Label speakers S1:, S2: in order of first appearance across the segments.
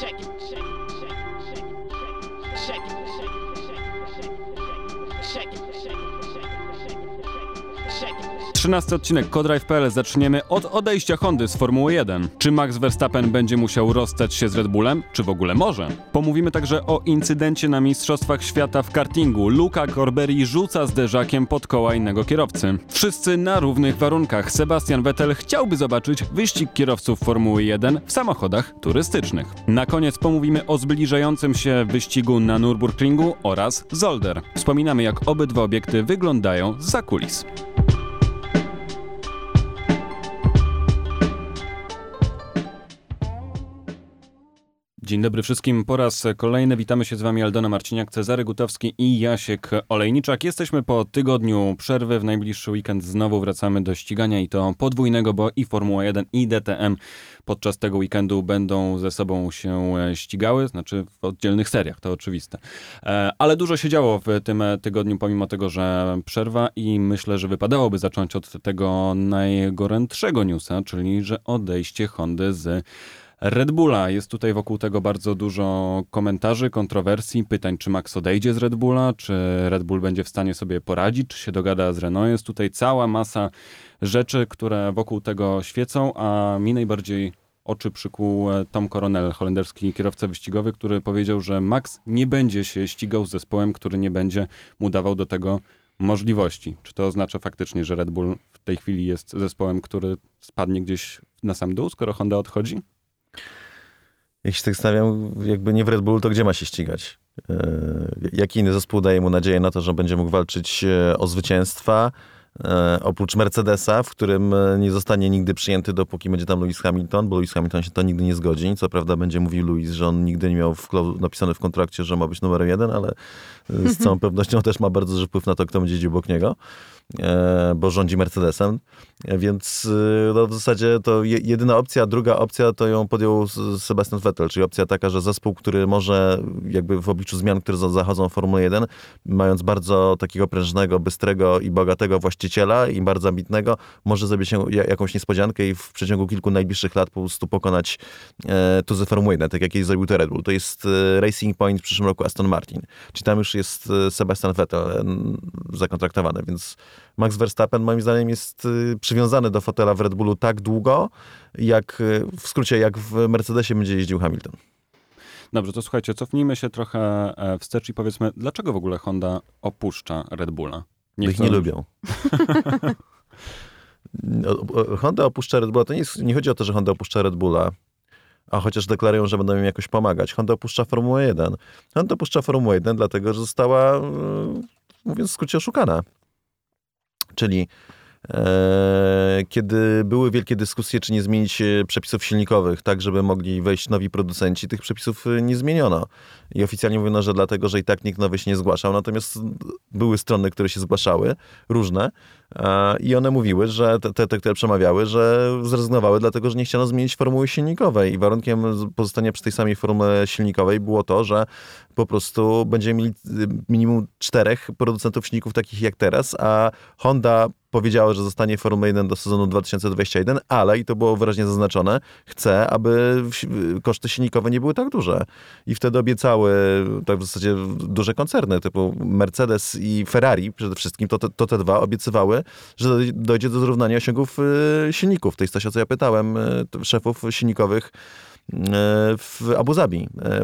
S1: check it. Trzynasty odcinek Codrive.pl zaczniemy od odejścia Hondy z Formuły 1. Czy Max Verstappen będzie musiał rozstać się z Red Bullem? Czy w ogóle może? Pomówimy także o incydencie na Mistrzostwach Świata w kartingu. Luca Corberi rzuca zderzakiem pod koła innego kierowcy. Wszyscy na równych warunkach. Sebastian Vettel chciałby zobaczyć wyścig kierowców Formuły 1 w samochodach turystycznych. Na koniec pomówimy o zbliżającym się wyścigu na Nürburgringu oraz Zolder. Wspominamy jak obydwa obiekty wyglądają za kulis. Dzień dobry wszystkim. Po raz kolejny witamy się z Wami Aldona Marciniak, Cezary Gutowski i Jasiek Olejniczak. Jesteśmy po tygodniu przerwy. W najbliższy weekend znowu wracamy do ścigania i to podwójnego, bo i Formuła 1 i DTM podczas tego weekendu będą ze sobą się ścigały, znaczy w oddzielnych seriach, to oczywiste. E, ale dużo się działo w tym tygodniu, pomimo tego, że przerwa i myślę, że wypadałoby zacząć od tego najgorętszego newsa, czyli że odejście Hondy z Red Bulla. Jest tutaj wokół tego bardzo dużo komentarzy, kontrowersji, pytań, czy Max odejdzie z Red Bulla, czy Red Bull będzie w stanie sobie poradzić, czy się dogada z Renault. Jest tutaj cała masa rzeczy, które wokół tego świecą, a mi najbardziej oczy przykuł Tom Coronel, holenderski kierowca wyścigowy, który powiedział, że Max nie będzie się ścigał z zespołem, który nie będzie mu dawał do tego możliwości. Czy to oznacza faktycznie, że Red Bull w tej chwili jest zespołem, który spadnie gdzieś na sam dół, skoro Honda odchodzi?
S2: Jak się tak stawiam, jakby nie w Red Bull, to gdzie ma się ścigać? E, jaki inny zespół daje mu nadzieję na to, że będzie mógł walczyć e, o zwycięstwa? E, oprócz Mercedesa, w którym nie zostanie nigdy przyjęty, dopóki będzie tam Lewis Hamilton, bo Lewis Hamilton się to nigdy nie zgodzi. Co prawda będzie mówił Lewis, że on nigdy nie miał w napisane w kontrakcie, że ma być numer jeden, ale z całą pewnością też ma bardzo duży wpływ na to, kto będzie jeździł obok niego. E, bo rządzi Mercedesem, więc y, no, w zasadzie to jedyna opcja, druga opcja to ją podjął Sebastian Vettel, czyli opcja taka, że zespół, który może jakby w obliczu zmian, które zachodzą w Formule 1, mając bardzo takiego prężnego, bystrego i bogatego właściciela i bardzo ambitnego, może zrobić się jakąś niespodziankę i w przeciągu kilku najbliższych lat po prostu pokonać e, tuzę Formuły 1, tak jak jej zrobił to Red Bull. To jest e, Racing Point w przyszłym roku Aston Martin. Czyli tam już jest e, Sebastian Vettel zakontraktowany, więc Max Verstappen moim zdaniem jest y, przywiązany do fotela w Red Bullu tak długo, jak w skrócie, jak w Mercedesie będzie jeździł Hamilton.
S1: Dobrze, to słuchajcie, cofnijmy się trochę e, wstecz i powiedzmy, dlaczego w ogóle Honda opuszcza Red Bulla?
S2: Nie ich nie lubią. Honda opuszcza Red Bulla, to nie, jest, nie chodzi o to, że Honda opuszcza Red Bulla, a chociaż deklarują, że będą im jakoś pomagać. Honda opuszcza Formułę 1. Honda opuszcza Formułę 1 dlatego, że została, y, mówiąc w skrócie, oszukana. Czyli e, kiedy były wielkie dyskusje, czy nie zmienić e, przepisów silnikowych, tak żeby mogli wejść nowi producenci, tych przepisów e, nie zmieniono. I oficjalnie mówiono, że dlatego, że i tak nikt nowy się nie zgłaszał. Natomiast były strony, które się zgłaszały, różne, i one mówiły, że te, te, które przemawiały, że zrezygnowały dlatego, że nie chciano zmienić formuły silnikowej. I warunkiem pozostania przy tej samej formule silnikowej było to, że po prostu będziemy mieli y, minimum czterech producentów silników takich jak teraz, a Honda powiedziała, że zostanie Formuła 1 do sezonu 2021, ale, i to było wyraźnie zaznaczone, chce, aby koszty silnikowe nie były tak duże. I wtedy obiecały, tak w zasadzie duże koncerny, typu Mercedes i Ferrari przede wszystkim, to, to, to te dwa obiecywały, że dojdzie do zrównania osiągów y, silników. To jest coś, o co ja pytałem y, szefów silnikowych w Abu Zabi e,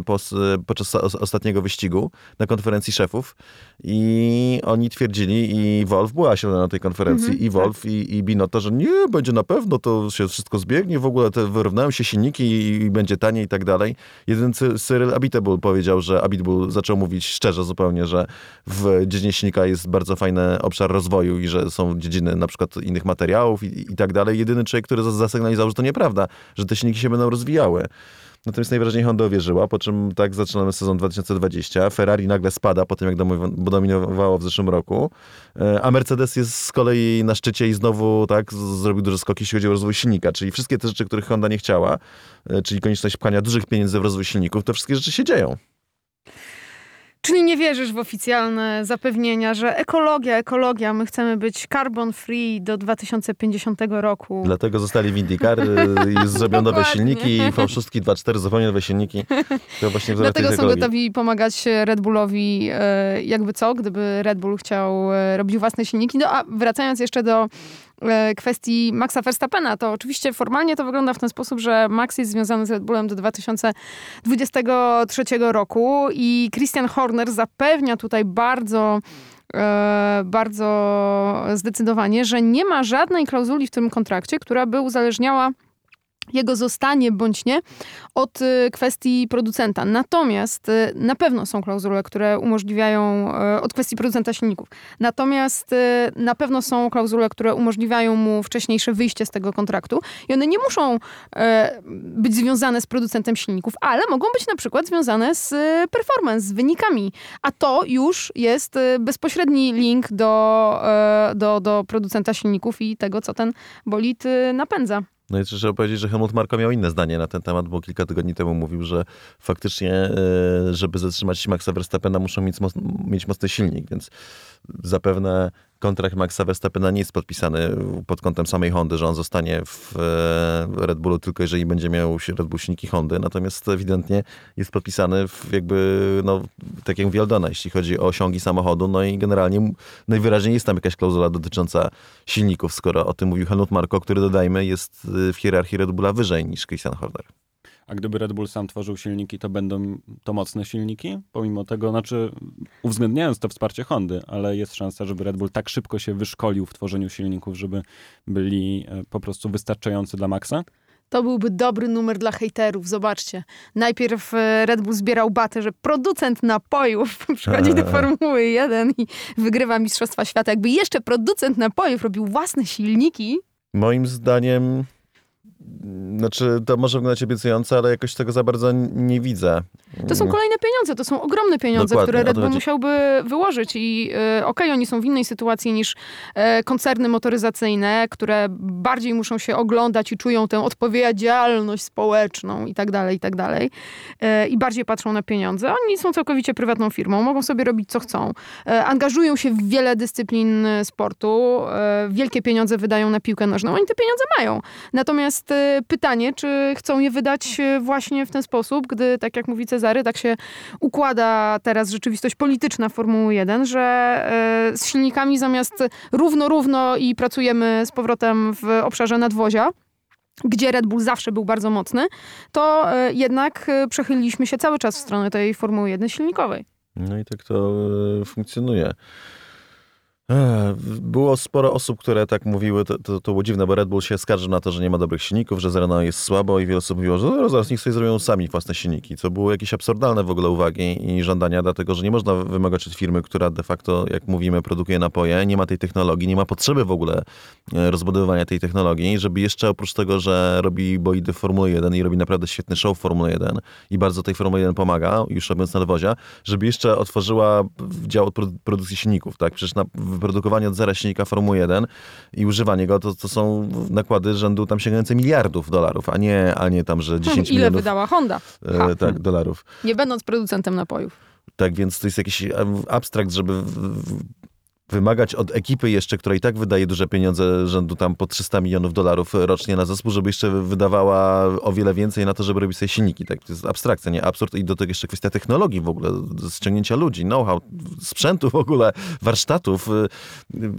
S2: podczas ostatniego wyścigu na konferencji szefów i oni twierdzili i Wolf była się na tej konferencji mm -hmm, i Wolf tak. i, i Binotto, że nie, będzie na pewno, to się wszystko zbiegnie, w ogóle te wyrównają się silniki i, i będzie taniej i tak dalej. Jeden Cyril Abitebul powiedział, że Abitebul zaczął mówić szczerze zupełnie, że w dziedzinie silnika jest bardzo fajny obszar rozwoju i że są dziedziny na przykład innych materiałów i, i tak dalej. Jedyny człowiek, który zasygnalizował, że to nieprawda, że te silniki się będą rozwijały. Natomiast najwyraźniej Honda uwierzyła, po czym tak zaczynamy sezon 2020. Ferrari nagle spada po tym, jak dominowało w zeszłym roku. E, a Mercedes jest z kolei na szczycie i znowu tak zrobił duże skoki, jeśli chodzi o rozwój silnika. Czyli wszystkie te rzeczy, których Honda nie chciała, e, czyli konieczność pchania dużych pieniędzy w rozwój silników, to wszystkie rzeczy się dzieją.
S3: Czyli nie wierzysz w oficjalne zapewnienia, że ekologia, ekologia, my chcemy być carbon free do 2050 roku.
S2: Dlatego zostali w IndyCar, y, zrobią nowe silniki i V6 2.4 zupełnie nowe silniki. To właśnie
S3: Dlatego są
S2: ekologii.
S3: gotowi pomagać Red Bullowi e, jakby co, gdyby Red Bull chciał e, robić własne silniki. No a wracając jeszcze do kwestii Maxa Verstappena, to oczywiście formalnie to wygląda w ten sposób, że Max jest związany z Red Bullem do 2023 roku i Christian Horner zapewnia tutaj bardzo bardzo zdecydowanie, że nie ma żadnej klauzuli w tym kontrakcie, która by uzależniała jego zostanie bądź nie od y, kwestii producenta. Natomiast y, na pewno są klauzule, które umożliwiają y, od kwestii producenta silników. Natomiast na pewno są klauzule, które umożliwiają mu wcześniejsze wyjście z tego kontraktu i one nie muszą być związane z producentem silników, ale mogą być na przykład związane z performance, z wynikami. A to już jest bezpośredni link do, do, do producenta silników i tego, co ten bolid napędza.
S2: No i trzeba powiedzieć, że Helmut Marko miał inne zdanie na ten temat, bo kilka tygodni temu mówił, że faktycznie, e, żeby zatrzymać Maxa Verstappena, muszą mieć, mieć mocny silnik, więc zapewne kontrakt Maxa Verstappena nie jest podpisany pod kątem samej Hondy, że on zostanie w e, Red Bullu tylko jeżeli będzie miał Red Bull silniki Hondy, natomiast ewidentnie jest podpisany w jakby, no, tak jak mówi Aldona, jeśli chodzi o osiągi samochodu, no i generalnie najwyraźniej jest tam jakaś klauzula dotycząca silników, skoro o tym mówił Helmut Marko, który dodajmy jest w hierarchii Red Bulla wyżej niż Christian Horner.
S1: A gdyby Red Bull sam tworzył silniki, to będą to mocne silniki? Pomimo tego, znaczy uwzględniając to wsparcie Hondy, ale jest szansa, żeby Red Bull tak szybko się wyszkolił w tworzeniu silników, żeby byli e, po prostu wystarczający dla Maxa?
S3: To byłby dobry numer dla hejterów. Zobaczcie. Najpierw e, Red Bull zbierał batę, że producent napojów przychodzi do Formuły 1 i wygrywa Mistrzostwa Świata. Jakby jeszcze producent napojów robił własne silniki.
S2: Moim zdaniem znaczy, to może wyglądać obiecująco, ale jakoś tego za bardzo nie widzę.
S3: To są kolejne pieniądze, to są ogromne pieniądze, Dokładnie, które Red Bull musiałby wyłożyć i e, okej, okay, oni są w innej sytuacji niż e, koncerny motoryzacyjne, które bardziej muszą się oglądać i czują tę odpowiedzialność społeczną i tak dalej, i tak dalej. E, I bardziej patrzą na pieniądze. Oni są całkowicie prywatną firmą, mogą sobie robić co chcą. Angażują się w wiele dyscyplin sportu, wielkie pieniądze wydają na piłkę nożną, oni te pieniądze mają. Natomiast pytanie, czy chcą je wydać właśnie w ten sposób, gdy, tak jak mówi Cezary, tak się układa teraz rzeczywistość polityczna Formuły 1, że e, z silnikami zamiast równo, równo i pracujemy z powrotem w obszarze nadwozia, gdzie Red Bull zawsze był bardzo mocny, to jednak przechyliliśmy się cały czas w stronę tej Formuły 1 silnikowej.
S2: No i tak to funkcjonuje. Było sporo osób, które tak mówiły, to, to, to było dziwne, bo Red Bull się skarży na to, że nie ma dobrych silników, że Zerano jest słabo i wiele osób mówiło, że no, zaraz niech sobie zrobią sami własne silniki, co było jakieś absurdalne w ogóle uwagi i żądania, dlatego że nie można wymagać od firmy, która de facto, jak mówimy, produkuje napoje, nie ma tej technologii, nie ma potrzeby w ogóle e, rozbudowywania tej technologii, żeby jeszcze oprócz tego, że robi boidy Formuły 1 i robi naprawdę świetny show Formuły 1 i bardzo tej Formuły 1 pomaga, już robiąc nadwozia, żeby jeszcze otworzyła dział produkcji silników, tak? Przecież na wyprodukowanie od zera silnika Formuły 1 i używanie go, to, to są nakłady rzędu tam sięgające miliardów dolarów, a nie, a nie tam, że 10 hmm,
S3: Ile
S2: milionów.
S3: wydała Honda?
S2: E, tak, dolarów.
S3: Nie będąc producentem napojów.
S2: Tak, więc to jest jakiś abstrakt, żeby wymagać od ekipy jeszcze, która i tak wydaje duże pieniądze rzędu tam po 300 milionów dolarów rocznie na zespół, żeby jeszcze wydawała o wiele więcej na to, żeby robić sobie silniki. Tak? To jest abstrakcja, nie? Absurd i do tego jeszcze kwestia technologii w ogóle, ściągnięcia ludzi, know-how, sprzętu w ogóle, warsztatów, y,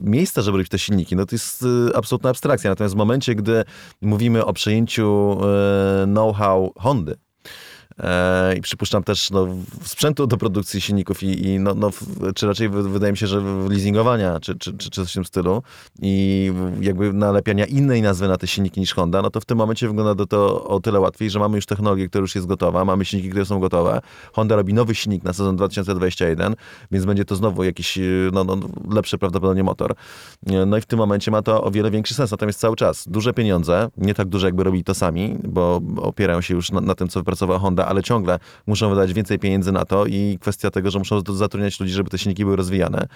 S2: miejsca, żeby robić te silniki. No to jest y, absolutna abstrakcja. Natomiast w momencie, gdy mówimy o przejęciu y, know-how Hondy, I przypuszczam też no, sprzętu do produkcji silników i, i no, no, czy raczej wydaje mi się, że leasingowania, czy, czy, czy, czy coś w tym stylu i jakby nalepiania innej nazwy na te silniki niż Honda, no to w tym momencie wygląda to o tyle łatwiej, że mamy już technologię, która już jest gotowa, mamy silniki, które są gotowe. Honda robi nowy silnik na sezon 2021, więc będzie to znowu jakiś no, no, lepszy prawdopodobnie motor. No i w tym momencie ma to o wiele większy sens. Natomiast cały czas duże pieniądze, nie tak duże jakby robili to sami, bo opierają się już na, na tym, co wypracowała Honda, ale ciągle muszą wydać więcej pieniędzy na to i kwestia tego, że muszą zatrudniać ludzi, żeby te silniki były rozwijane.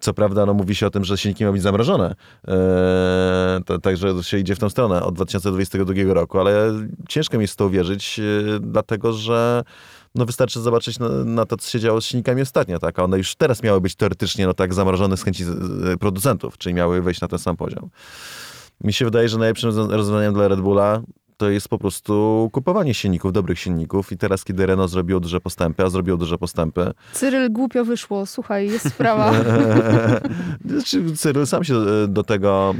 S2: Co prawda, no, mówi się o tym, że silniki mają być zamrożone. Eee, także się idzie w tą stronę od 2022 roku, ale ciężko mi jest to uwierzyć, e, dlatego że no wystarczy zobaczyć na, na, to, co się działo z silnikami ostatnio, tak? One już teraz miały być teoretycznie no tak zamrożone z chęci producentów, czyli miały wejść na ten sam poziom. Mi się wydaje, że najlepszym rozwiązaniem dla Red Bulla to jest po prostu kupowanie silników, dobrych silników i teraz, kiedy Renault zrobiło duże postępy, a zrobiło duże postępy...
S3: Cyryl głupio wyszło, słuchaj, jest sprawa.
S2: Znaczy, Cyryl sam się do tego...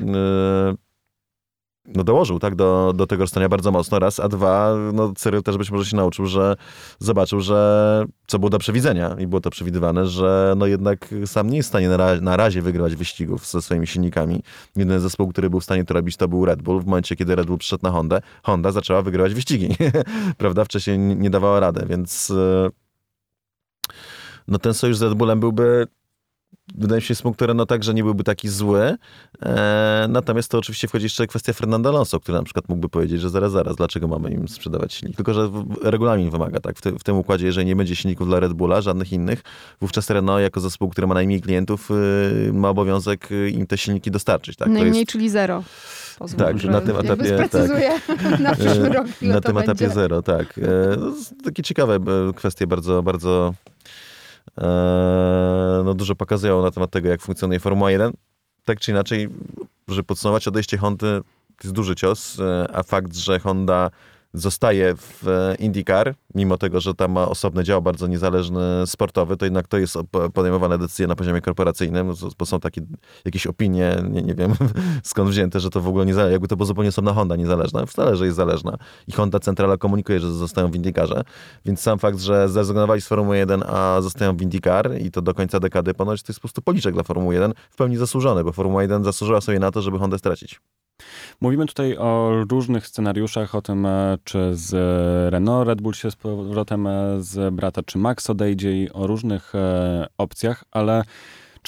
S2: No dołożył tak, do, do tego rozstania bardzo mocno, raz, a dwa, no Cyril też być może się nauczył, że zobaczył, że co było do przewidzenia i było to przewidywane, że no jednak sam nie jest w stanie na, na razie wygrywać wyścigów ze swoimi silnikami. Jedyny zespół, który był w stanie to robić, to był Red Bull. W momencie, kiedy Red Bull przyszedł na Hondę, Honda zaczęła wygrywać wyścigi, prawda? Wcześniej nie dawała radę, więc e, no ten sojusz z Red Bullem byłby wydaje mi się, smug no także nie byłby taki zły. E, natomiast to oczywiście wchodzi jeszcze kwestia Fernanda Alonso, który na przykład mógłby powiedzieć, że zaraz, zaraz, dlaczego mamy im sprzedawać silnik? Tylko, że regulamin wymaga, tak? W, ty, w tym układzie, jeżeli nie będzie silników dla Red Bulla, żadnych innych, wówczas Renault jako zespół, który ma najmniej klientów, y, ma obowiązek y, im te silniki dostarczyć, tak?
S3: Najmniej, jest... czyli zero.
S2: Pozwól, tak, na tym etapie.
S3: Tak, na przyszły rok.
S2: Na tym
S3: będzie.
S2: etapie zero, tak. E, no, takie ciekawe e, kwestie, bardzo, bardzo no, dużo pokazują na temat tego, jak funkcjonuje Formuła 1. Tak czy inaczej, żeby podsumować, odejście Hondy to jest duży cios, e, a fakt, że Honda zostaje w e, IndyCar, mimo tego, że tam ma osobny dział bardzo niezależny sportowy, to jednak to jest podejmowane decyzje na poziomie korporacyjnym, bo są takie jakieś opinie, nie, nie wiem skąd wzięte, że to w ogóle nie zależy, jakby to była zupełnie osobna Honda niezależna. Wcale, że jest zależna. I Honda Centrala komunikuje, że zostają w IndyCarze, więc sam fakt, że zrezygnowali z Formuły 1, a zostają w IndyCar i to do końca dekady ponoć to jest po prostu policzek dla Formuły 1 w pełni zasłużony, bo Formuła 1 zasłużyła sobie na to, żeby Hondę stracić.
S1: Mówimy tutaj o różnych scenariuszach, o tym, e, czy z Renault Red Bull się z powrotem e, z brata, czy Max odejdzie i o różnych e, opcjach, ale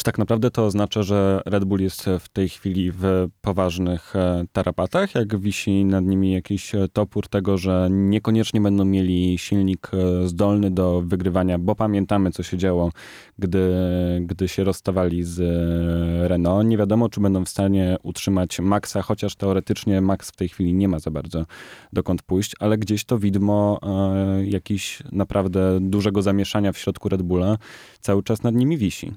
S1: czy tak naprawdę to oznacza, że Red Bull jest w tej chwili w poważnych e, tarapatach? Jak wisi nad nimi jakiś e, topór tego, że niekoniecznie będą mieli silnik e, zdolny do wygrywania, bo pamiętamy, co się działo, gdy, gdy się rozstawali z Renault. Nie wiadomo, czy będą w stanie utrzymać Maxa, chociaż teoretycznie Max w tej chwili nie ma za bardzo dokąd pójść, ale gdzieś to widmo e, jakiś naprawdę dużego zamieszania w środku Red Bulla cały czas nad nimi wisi.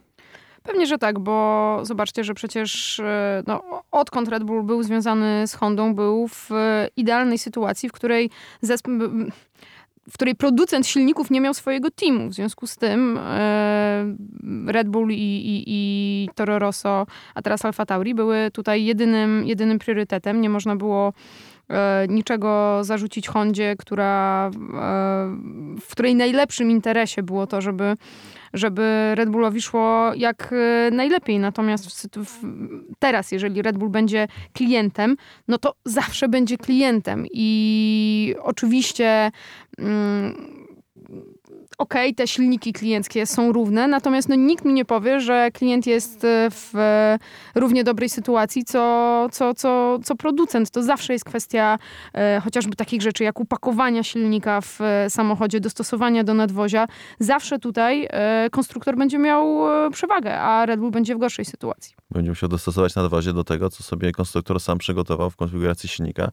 S3: Pewnie, że tak, bo zobaczcie, że przecież e, no, odkąd Red Bull był związany z Hondą, był w idealnej sytuacji, w której zespół w której producent silników nie miał swojego teamu. W związku z tym e, Red Bull i, i, i Toro Rosso, a teraz Alfa Tauri były tutaj jedynym, jedynym priorytetem. Nie można było e, niczego zarzucić Hondzie, która, w której najlepszym interesie było to, żeby żeby Red Bullowi szło jak e, najlepiej. Natomiast teraz, jeżeli Red Bull będzie klientem, no to zawsze będzie klientem. I oczywiście. Mm, okej, okay, te silniki klienckie są równe, natomiast no, nikt mi nie powie, że klient jest e, w e, równie dobrej sytuacji, co, co, co, co producent. To zawsze jest kwestia e, chociażby takich rzeczy, jak upakowania silnika w e, samochodzie, dostosowania do nadwozia. Zawsze tutaj e, konstruktor będzie miał przewagę, a Red Bull będzie w gorszej sytuacji.
S2: Będzie musiał dostosować nadwozie do tego, co sobie konstruktor sam przygotował w konfiguracji silnika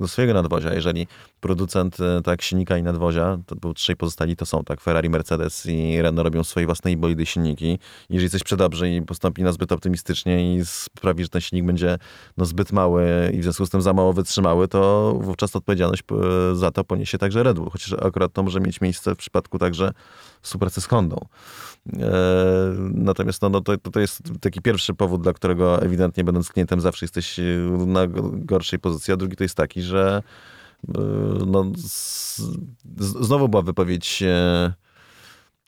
S2: do swojego nadwozia. Jeżeli producent tak silnika i nadwozia, to był trzej pozostali to są tak Ferrari, Mercedes i Renault robią swoje własne bolidy silniki. Jeżeli coś przedobrzy i postąpi na zbyt optymistycznie i sprawi, że ten silnik będzie no, zbyt mały i w związku z tym za mało wytrzymały, to wówczas odpowiedzialność e, za to poniesie także Red Bull. Chociaż akurat to może mieć miejsce w przypadku także współpracy z Hondą. E, natomiast no, no to, to jest taki pierwszy powód, dla którego ewidentnie będąc klientem zawsze jesteś na gorszej pozycji, a drugi to jest taki, że e, no, z, znowu była wypowiedź e,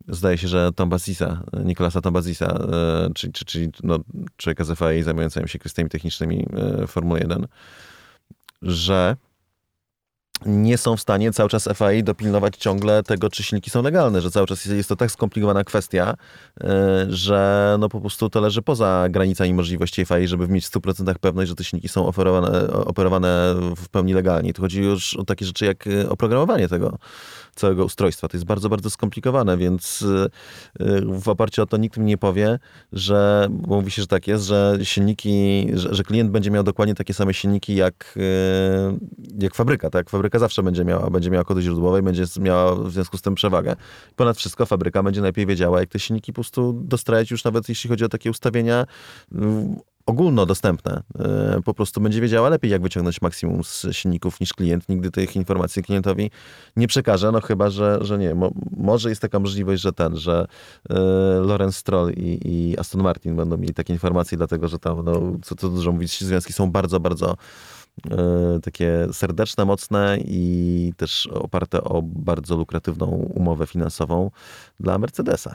S2: zdaje się, że Tombazisa, Nikolasa Tombazisa, e, czyli, czyli, czyli no, człowieka z FIA zajmującego się kwestiami technicznymi e, Formuły 1, że nie są w stanie cały czas FIA dopilnować ciągle tego, czy silniki są legalne, że cały czas jest to tak skomplikowana kwestia, e, że no po prostu to leży poza granicami możliwości FIA, żeby mieć w 100% pewność, że te silniki są oferowane, operowane w pełni legalnie. Tu chodzi już o takie rzeczy jak oprogramowanie tego całego ustrojstwa. To jest bardzo, bardzo skomplikowane, więc w oparciu o to nikt mi nie powie, że, bo mówi się, że tak jest, że silniki, że, że klient będzie miał dokładnie takie same silniki jak, jak fabryka, tak? Fabryka zawsze będzie miała, będzie miała kody źródłowe i będzie miała w związku z tym przewagę. Ponad wszystko fabryka będzie najlepiej wiedziała, jak te silniki po prostu dostrajać już nawet jeśli chodzi o takie ustawienia ogólnodostępne. E, po prostu będzie wiedziała lepiej, jak wyciągnąć maksimum z silników niż klient. Nigdy tych informacji klientowi nie przekaże, no chyba, że, że nie. Mo, może jest taka możliwość, że ten, że e, Lorenz Stroll i, i, Aston Martin będą mieli takie informacje, dlatego, że tam, no, co, co dużo mówić, związki są bardzo, bardzo e, takie serdeczne, mocne i też oparte o bardzo lukratywną umowę finansową dla Mercedesa.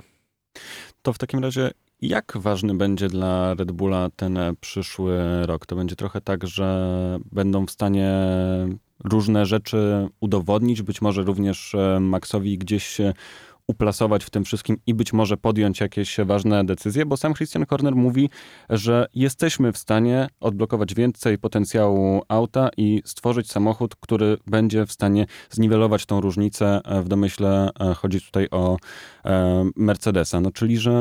S1: To w takim razie jak ważny będzie dla Red Bulla ten przyszły rok? To będzie trochę tak, że będą w stanie różne rzeczy udowodnić, być może również e, Maxowi gdzieś uplasować w tym wszystkim i być może podjąć jakieś ważne decyzje, bo sam Christian Korner mówi, że jesteśmy w stanie odblokować więcej potencjału auta i stworzyć samochód, który będzie w stanie zniwelować tą różnicę. W domyśle e, chodzi tutaj o e, Mercedesa. No, czyli, że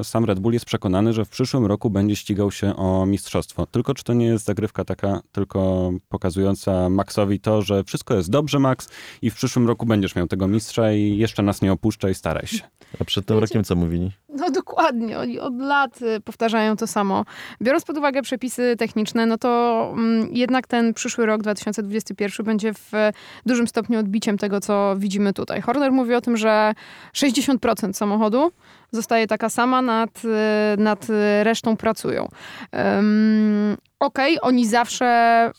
S1: e, sam Red Bull jest przekonany, że w przyszłym roku będzie ścigał się o mistrzostwo. Tylko czy to nie jest zagrywka taka tylko pokazująca Maxowi to, że wszystko jest dobrze, Max, i w przyszłym roku będziesz miał tego mistrza i jeszcze nas nie opuszcza i staraj się.
S2: A przed tym rokiem co mówili?
S3: No dokładnie, oni od lat y, powtarzają to samo. Biorąc pod uwagę przepisy techniczne, no to mm, jednak ten przyszły rok 2021 będzie w dużym stopniu odbiciem tego, co widzimy tutaj. Horner mówi o tym, że 60% samochodu zostaje taka sama, nad, y, nad resztą pracują. Um, Okej, okay, oni zawsze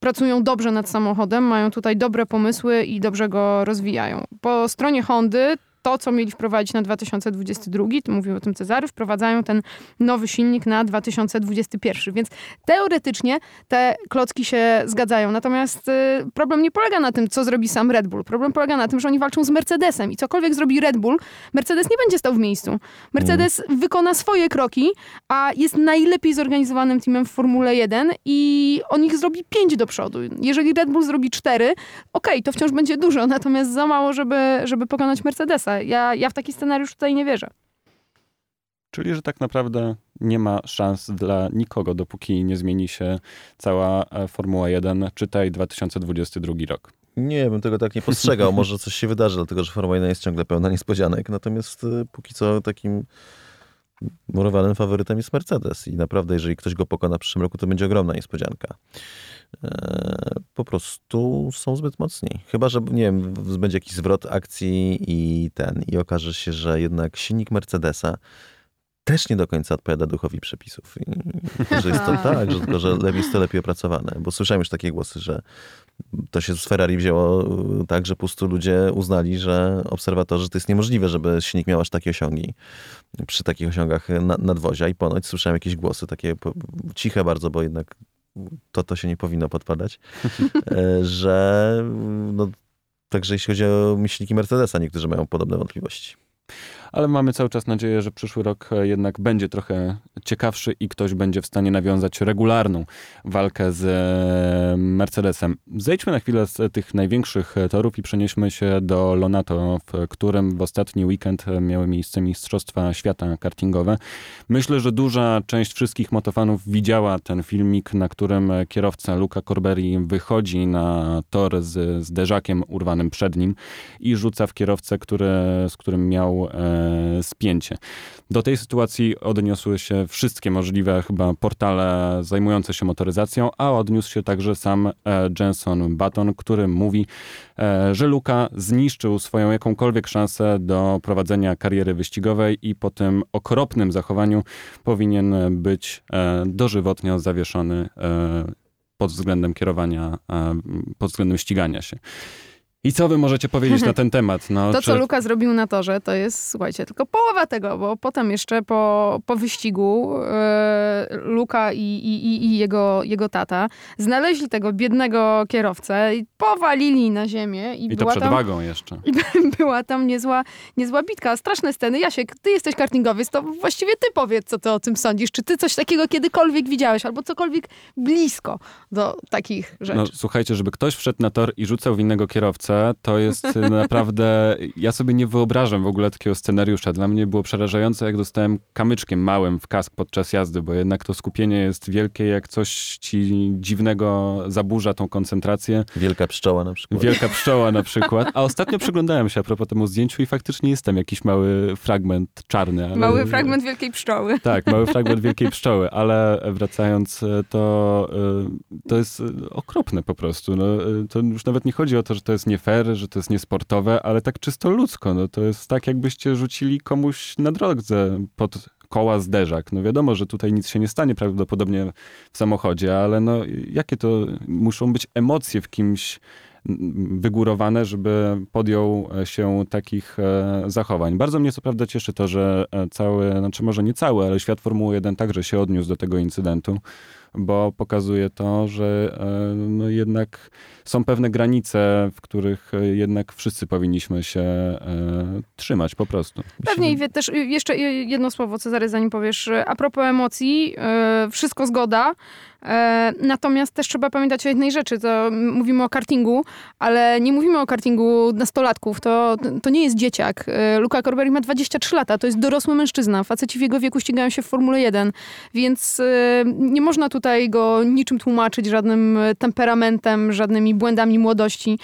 S3: pracują dobrze nad samochodem, mają tutaj dobre pomysły i dobrze go rozwijają. Po stronie Hondy to, co mieli wprowadzić na 2022, tu mówił o tym Cezary, wprowadzają ten nowy silnik na 2021. Więc teoretycznie te klocki się zgadzają. Natomiast y, problem nie polega na tym, co zrobi sam Red Bull. Problem polega na tym, że oni walczą z Mercedesem i cokolwiek zrobi Red Bull, Mercedes nie będzie stał w miejscu. Mercedes mm. wykona swoje kroki, a jest najlepiej zorganizowanym teamem w Formule 1 i on ich zrobi 5 do przodu. Jeżeli Red Bull zrobi 4, okej, okay, to wciąż będzie dużo, natomiast za mało, żeby, żeby pokonać Mercedesa. Ja, ja w taki scenariusz tutaj nie wierzę.
S1: Czyli, że tak naprawdę nie ma szans dla nikogo, dopóki nie zmieni się cała e, Formuła 1, czytaj 2022 rok.
S2: Nie, bym tego tak nie postrzegał. Może coś się wydarzy, dlatego że Formuła 1 jest ciągle pełna niespodzianek. Natomiast e, póki co takim murowanym faworytem jest Mercedes. I naprawdę, jeżeli ktoś go pokona w przyszłym roku, to będzie ogromna niespodzianka. Po prostu są zbyt mocni. Chyba, że nie wiem, będzie jakiś zwrot akcji i ten, i okaże się, że jednak silnik Mercedesa też nie do końca odpowiada duchowi przepisów. I, że jest to tak, że tylko, że jest to lepiej opracowane. Bo słyszałem już takie głosy, że to się z Ferrari wzięło e, tak, że po prostu ludzie uznali, że obserwatorzy, to jest niemożliwe, żeby silnik miał aż takie osiągi przy takich osiągach nadwozia. I ponoć słyszałem jakieś głosy takie ciche bardzo, bo jednak to to się nie powinno podpadać, e, że no, także jeśli chodzi o myślniki Mercedesa, niektórzy mają podobne wątpliwości
S1: ale mamy cały czas nadzieję, że przyszły rok e, jednak będzie trochę ciekawszy i ktoś będzie w stanie nawiązać regularną walkę z e, Mercedesem. Zejdźmy na chwilę z tych największych torów i przenieśmy się do Lonato, w którym w ostatni weekend miały miejsce Mistrzostwa Świata kartingowe. Myślę, że duża część wszystkich motofanów widziała ten filmik, na którym kierowca Luca Corberi wychodzi na tor z zderzakiem urwanym przed nim i rzuca w kierowcę, który, z którym miał e, spięcie. Do tej sytuacji odniosły się wszystkie możliwe chyba portale zajmujące się motoryzacją, a odniósł się także sam e, Jenson Button, który mówi, e, że Luka zniszczył swoją jakąkolwiek szansę do prowadzenia kariery wyścigowej i po tym okropnym zachowaniu powinien być e, dożywotnio zawieszony pod względem kierowania, pod względem ścigania się. I co wy możecie powiedzieć na ten temat?
S3: No, to, czy... co Luka zrobił na torze, to jest, słuchajcie, tylko połowa tego, bo potem jeszcze po, po wyścigu yy, Luka i, i, i, jego, jego tata znaleźli tego biednego kierowcę i powalili na ziemię.
S1: I, I była to przed tam, wagą jeszcze.
S3: I była tam niezła, niezła bitka. Straszne sceny. Jasiek, ty jesteś kartingowiec, to właściwie ty powiedz, co ty o tym sądzisz. Czy ty coś takiego kiedykolwiek widziałeś, albo cokolwiek blisko do takich rzeczy? No
S1: słuchajcie, żeby ktoś wszedł na tor i rzucał w innego kierowcę, przerażające. To jest naprawdę, ja sobie nie wyobrażam w ogóle takiego scenariusza. Dla mnie było przerażające, jak dostałem kamyczkiem małym w kask podczas jazdy, bo jednak to skupienie jest wielkie, jak coś ci dziwnego zaburza tą koncentrację.
S2: Wielka pszczoła na przykład.
S1: Wielka pszczoła na przykład. A ostatnio przyglądałem się a propos temu zdjęciu i faktycznie jest tam jakiś mały fragment czarny. Ale...
S3: Mały fragment wielkiej pszczoły.
S1: Tak, mały fragment wielkiej pszczoły, ale wracając, to, to jest okropne po prostu. No, to już nawet nie chodzi o to, że to jest nie fair, że to jest niesportowe, ale tak czysto ludzko. No, to jest tak, jakbyście rzucili komuś na drodze pod koła zderzak. No wiadomo, że tutaj nic się nie stanie prawdopodobnie w samochodzie, ale no jakie to muszą być emocje w kimś wygórowane, żeby podjął się takich e, zachowań. Bardzo mnie co prawda cieszy to, że e, cały, znaczy może nie cały, ale świat Formuły 1 także się odniósł do tego incydentu bo pokazuje to, że e, no jednak są pewne granice, w których e, jednak wszyscy powinniśmy się e, trzymać po prostu.
S3: Pewnie i też jeszcze jedno słowo, Cezary, zanim powiesz. A propos emocji, wszystko zgoda, natomiast też trzeba pamiętać o jednej rzeczy, to mówimy o kartingu, ale nie mówimy o kartingu nastolatków, to, to nie jest dzieciak. E, Luca Corberi ma 23 lata, to jest dorosły mężczyzna, faceci w jego wieku ścigają się w Formule 1, więc e, nie można tutaj go niczym tłumaczyć, żadnym temperamentem, żadnymi błędami młodości.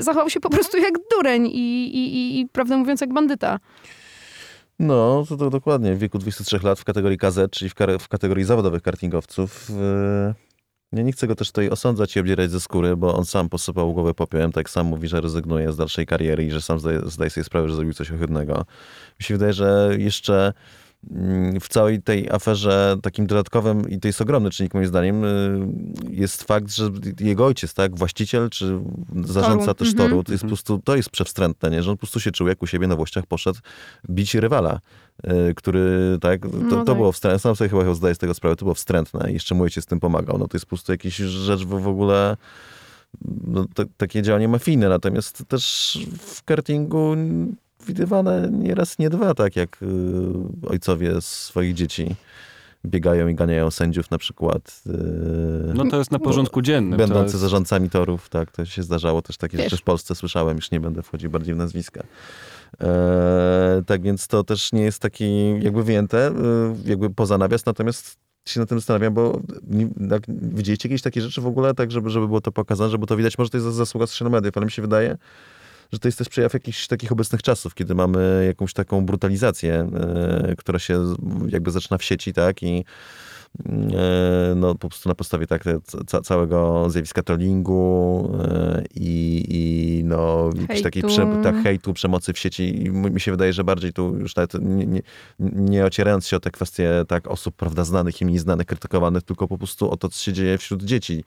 S3: Zachował się po prostu jak dureń i, i, i prawdę mówiąc jak bandyta.
S2: No, to, to dokładnie. W wieku 23 lat w kategorii KZ, czyli w, w kategorii zawodowych kartingowców. Yy, nie, nie chcę go też tutaj osądzać i obdzierać ze skóry, bo on sam posypał głowę popiołem, tak sam mówi, że rezygnuje z dalszej kariery i że sam zdaje, zdaje sobie sprawę, że zrobił coś ohydnego. Mi się wydaje, że jeszcze w całej tej aferze takim dodatkowym, i to jest ogromny czynnik moim zdaniem, y, jest fakt, że jego ojciec, tak, właściciel czy zarządca toru. też mhm. toru, to jest po prostu, to jest przewstrętne, nie? że on po prostu się czuł jak u siebie na Włościach poszedł bić rywala, y, który, tak, to, no tak. to było wstrętne, sam sobie chyba zdaję z tego sprawę, to było wstrętne i jeszcze mój ojciec z tym pomagał, no to jest po prostu jakaś rzecz w ogóle no, to, takie działanie mafijne, natomiast też w kartingu widywane nie raz, nie dwa, tak jak y, ojcowie swoich dzieci biegają i ganiają sędziów na przykład.
S1: Y, no to jest na porządku dziennym.
S2: Będący
S1: jest...
S2: zarządcami torów, tak, to się zdarzało też takie rzeczy w Polsce słyszałem, już nie będę wchodził bardziej w nazwiska. E, tak więc to też nie jest taki jakby wyjęte, y, jakby poza nawias, natomiast się na tym zastanawiam, bo tak, widzieliście jakieś takie rzeczy w ogóle, tak żeby, żeby było to pokazane, żeby to widać, może to jest zasługa social mediów, ale mi się wydaje, że to jest też przejaw jakichś takich obecnych czasów, kiedy mamy jakąś taką brutalizację, y, która się jakby zaczyna w sieci, tak, i e, no, po prostu na podstawie tak, ca całego zjawiska trollingu e, i, i no, jakiejś takiej prze, tak, hejtu, przemocy w sieci. I mi się wydaje, że bardziej tu już nawet nie, nie, nie ocierając się o te kwestie tak, osób prawda, znanych i mniej znanych, krytykowanych, tylko po prostu o to, co się dzieje wśród dzieci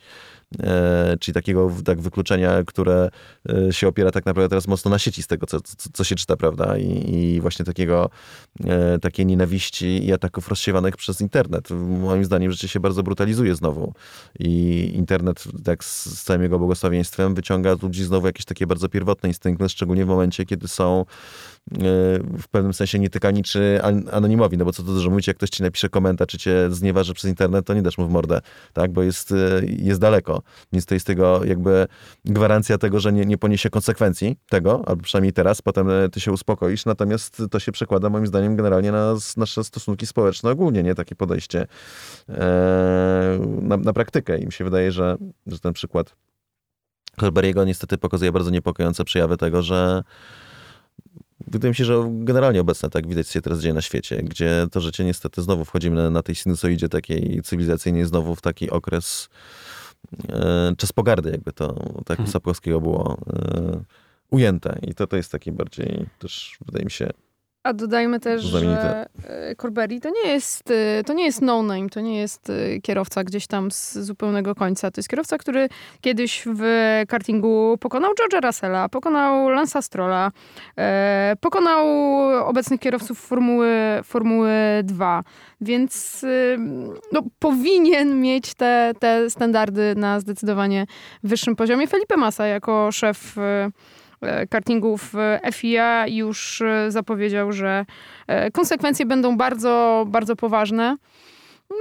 S2: czyli takiego tak, wykluczenia, które e, się opiera tak naprawdę teraz mocno na sieci z tego, co, co, się czyta, prawda? I, I, właśnie takiego, e, takiej nienawiści i ataków rozsiewanych przez internet. Moim zdaniem życie się bardzo brutalizuje znowu. I internet tak z całym jego błogosławieństwem wyciąga z ludzi znowu jakieś takie bardzo pierwotne instynkty, szczególnie w momencie, kiedy są w pewnym sensie nietykani czy anonimowi, no bo co to dużo mówić, jak ktoś ci napisze komentarz, czy cię znieważy przez internet, to nie dasz mu w mordę, tak, bo jest, jest daleko. Więc to jest tego jakby gwarancja tego, że nie, nie poniesie konsekwencji tego, albo przynajmniej teraz, potem e, ty się uspokoisz, natomiast to się przekłada moim zdaniem generalnie na nasze stosunki społeczne ogólnie, nie? Takie podejście e, na, na praktykę i mi się wydaje, że, że ten przykład Kolberiego niestety pokazuje bardzo niepokojące przejawy tego, że Wydaje mi się, że generalnie obecne tak widać się teraz dzieje na świecie, gdzie to życie niestety znowu wchodzimy na, na tej sinusoidzie takiej cywilizacyjnej, znowu w taki okres E, czas pogardy, jakby to tak mhm. Sapkowskiego było e, ujęte. I to, to jest taki bardziej też, wydaje mi się,
S3: a dodajmy też, że e, Corberi to nie jest, to nie jest no-name, to nie jest kierowca gdzieś tam z zupełnego końca. To jest kierowca, który kiedyś w kartingu pokonał George'a Russella, pokonał Lansa Strolla, pokonał obecnych kierowców Formuły, Formuły 2. Więc no, powinien mieć te, te standardy na zdecydowanie wyższym poziomie. Felipe Massa jako szef e, kartingów FIA już e, zapowiedział, że e, konsekwencje będą bardzo, bardzo poważne.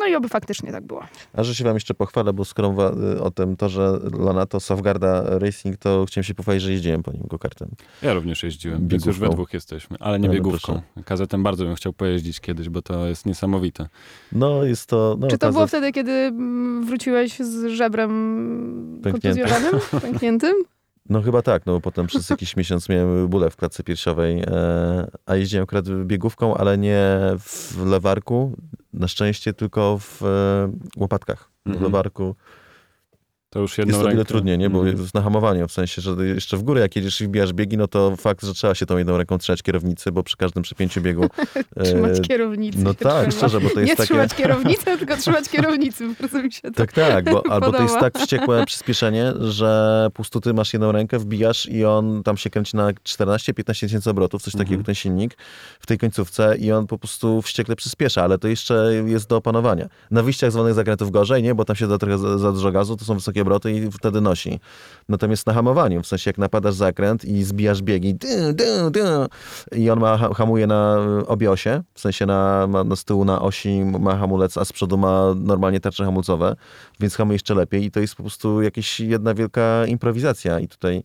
S3: No i oby faktycznie tak było.
S2: A że się wam jeszcze pochwalę, bo skoro o tym to, że Lonato Safgarda Racing, to chciałem się pochwalić, że jeździłem po nim go-kartem.
S1: Ja również jeździłem, biegówką. więc już we dwóch jesteśmy, ale nie no, biegówką. Kazetem bardzo bym chciał pojeździć kiedyś, bo to jest niesamowite.
S2: No jest to... No,
S3: Czy to było wtedy, kiedy mm, wróciłeś z żebrem kontuzjowanym, pękniętym?
S2: No chyba tak, no bo potem przez jakiś miesiąc miałem bóle w klatce piersiowej, e, a jeździłem akurat biegówką, ale nie w lewarku, na szczęście tylko w e, łopatkach. W mhm. lewarku
S1: to już
S2: jedną
S1: Jest to
S2: wiele trudniej, nie? Bo mm. jest na hamowaniu, w sensie, że jeszcze w górę jak jedziesz i wbijasz biegi, no to fakt, że trzeba się tą jedną ręką trzymać kierownicy, bo przy każdym przepięciu biegu...
S3: trzymać e, kierownicy.
S2: No tak, szczerze, bo to jest
S3: Nie
S2: takie...
S3: trzymać kierownicy, tylko trzymać kierownicy, po prostu mi się to
S2: Tak, tak, bo albo to jest tak wściekłe przyspieszenie, że po prostu ty masz jedną rękę, wbijasz i on tam się kręci na 14-15 tysięcy obrotów, coś takiego, mm. ten silnik w tej końcówce i on po prostu wściekle przyspiesza, ale to jeszcze jest do opanowania. Na wyjściach zwanych zakrętów gorzej, nie? Bo tam się da trochę za, za dużo gazu, to są wysokie obroty i wtedy nosi. Natomiast na hamowaniu, w sensie jak napadasz zakręt i zbijasz biegi dy, dy, dy, i on ma, hamuje na obie osie, w sensie na, na z tyłu na osi ma hamulec, a z przodu ma normalnie tarcze hamulcowe, więc hamuje jeszcze lepiej i to jest po prostu jakaś jedna wielka improwizacja i tutaj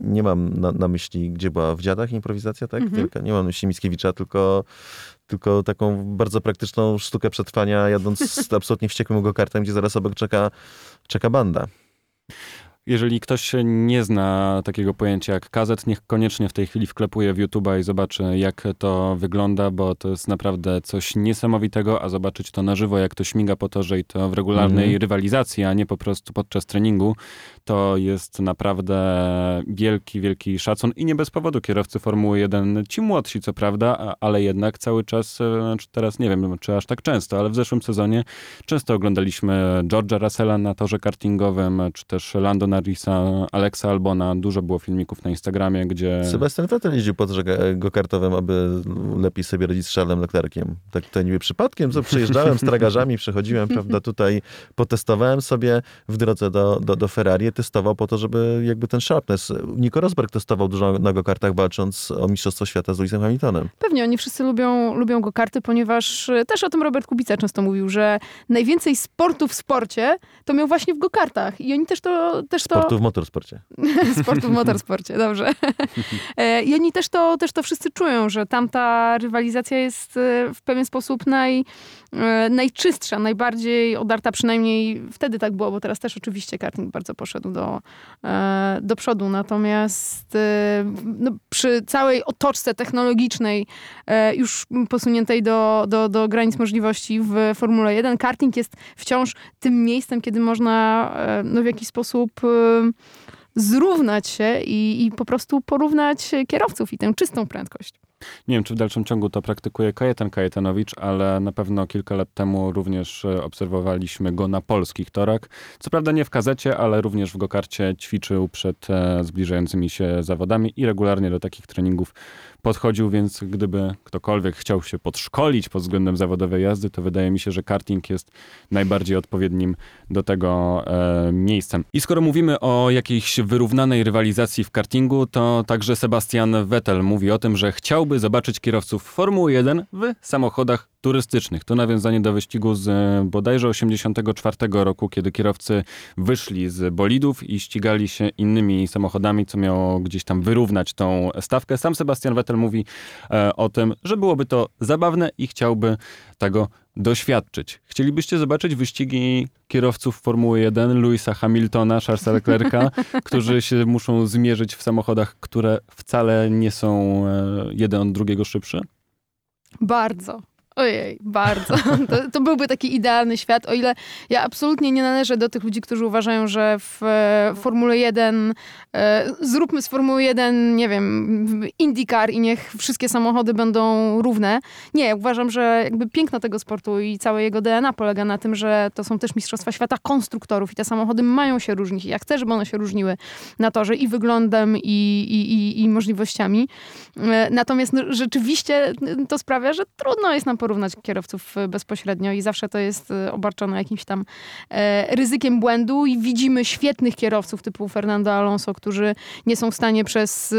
S2: nie mam na, na myśli, gdzie była w Dziadach improwizacja, tak? Mhm. Wielka. Nie mam na myśli Mickiewicza, tylko, tylko taką bardzo praktyczną sztukę przetrwania, jadąc z absolutnie wściekłym go kartem, gdzie zaraz obok czeka, czeka banda.
S1: Jeżeli ktoś nie zna takiego pojęcia jak kazet, niech koniecznie w tej chwili wklepuje w YouTube'a i zobaczy, jak to wygląda, bo to jest naprawdę coś niesamowitego, a zobaczyć to na żywo, jak to śmiga po torze i to w regularnej mm. rywalizacji, a nie po prostu podczas treningu, to jest naprawdę wielki, wielki szacun i nie bez powodu kierowcy Formuły 1, ci młodsi co prawda, ale jednak cały czas, e, znaczy teraz nie wiem, czy aż tak często, ale w zeszłym sezonie często oglądaliśmy George'a Russella na torze kartingowym, czy też Lando Norrisa, Alexa Albona. Dużo było filmików na Instagramie, gdzie...
S2: Sebastian Vettel jeździł po torze go-kartowym, aby lepiej sobie radzić z Charlesem Leclerciem. Tak to niby przypadkiem, co przejeżdżałem z tragarzami, przechodziłem, prawda, tutaj potestowałem sobie w drodze do, do, do Ferrari, testował po to, żeby jakby ten sharpness. Nico Rosberg testował dużo na go-kartach, walcząc o Mistrzostwo Świata z Lewisem Hamiltonem.
S3: Pewnie, oni wszyscy lubią, lubią go-karty, ponieważ e, też o tym Robert Kubica często mówił, że najwięcej sportu w sporcie to miał właśnie w go-kartach i oni też to, też
S2: to... Sportu w motorsporcie.
S3: Sportu w motorsporcie, dobrze. E, I oni też to, też to wszyscy czują, że tamta rywalizacja jest e, w pewien sposób naj, najczystsza, najbardziej odarta, przynajmniej wtedy tak było, bo teraz też oczywiście karting bardzo poszedł do, do przodu. Natomiast no, przy całej otoczce technologicznej, już posuniętej do, do, do granic możliwości w Formule 1, karting jest wciąż tym miejscem, kiedy można no, w jakiś sposób zrównać się i, i po prostu porównać kierowców i tę czystą prędkość.
S1: Nie wiem, czy w dalszym ciągu to praktykuje Kajetan Kajetanowicz, ale na pewno kilka lat temu również e, obserwowaliśmy go na polskich torach. Co prawda nie w kazecie, ale również w gokarcie ćwiczył przed e, zbliżającymi się zawodami i regularnie do takich treningów podchodził, więc gdyby ktokolwiek chciał się podszkolić pod względem zawodowej jazdy, to wydaje mi się, że karting jest najbardziej odpowiednim do tego e, miejscem. I skoro mówimy o jakiejś wyrównanej rywalizacji w kartingu, to także Sebastian Vettel mówi o tym, że chciałby zobaczyć kierowców Formuły 1 w samochodach turystycznych. To nawiązanie do wyścigu z e, bodajże 84 roku, kiedy kierowcy wyszli z bolidów i ścigali się innymi samochodami, co miało gdzieś tam wyrównać tą stawkę. Sam Sebastian Vettel mówi e, o tym, że byłoby to zabawne i chciałby tego doświadczyć. Chcielibyście zobaczyć wyścigi kierowców Formuły 1, Louisa Hamiltona, Charlesa Leclerca, którzy się muszą zmierzyć w samochodach, które wcale nie są e, jeden od drugiego szybsze?
S3: Bardzo. Ojej, bardzo. To, to, byłby taki idealny świat, o ile ja absolutnie nie należę do tych ludzi, którzy uważają, że w e, Formule 1 e, zróbmy z Formuły 1, nie wiem, IndyCar i niech wszystkie samochody będą równe. Nie, uważam, że jakby piękno tego sportu i całe jego DNA polega na tym, że to są też Mistrzostwa Świata konstruktorów i te samochody mają się różnić. Ja chcę, żeby one się różniły na torze i wyglądem, i, i, i, i możliwościami. E, natomiast no, rzeczywiście to sprawia, że trudno jest nam porównać kierowców bezpośrednio i zawsze to jest obarczone jakimś tam ryzykiem błędu i widzimy świetnych kierowców typu Fernando Alonso, którzy nie są w stanie przez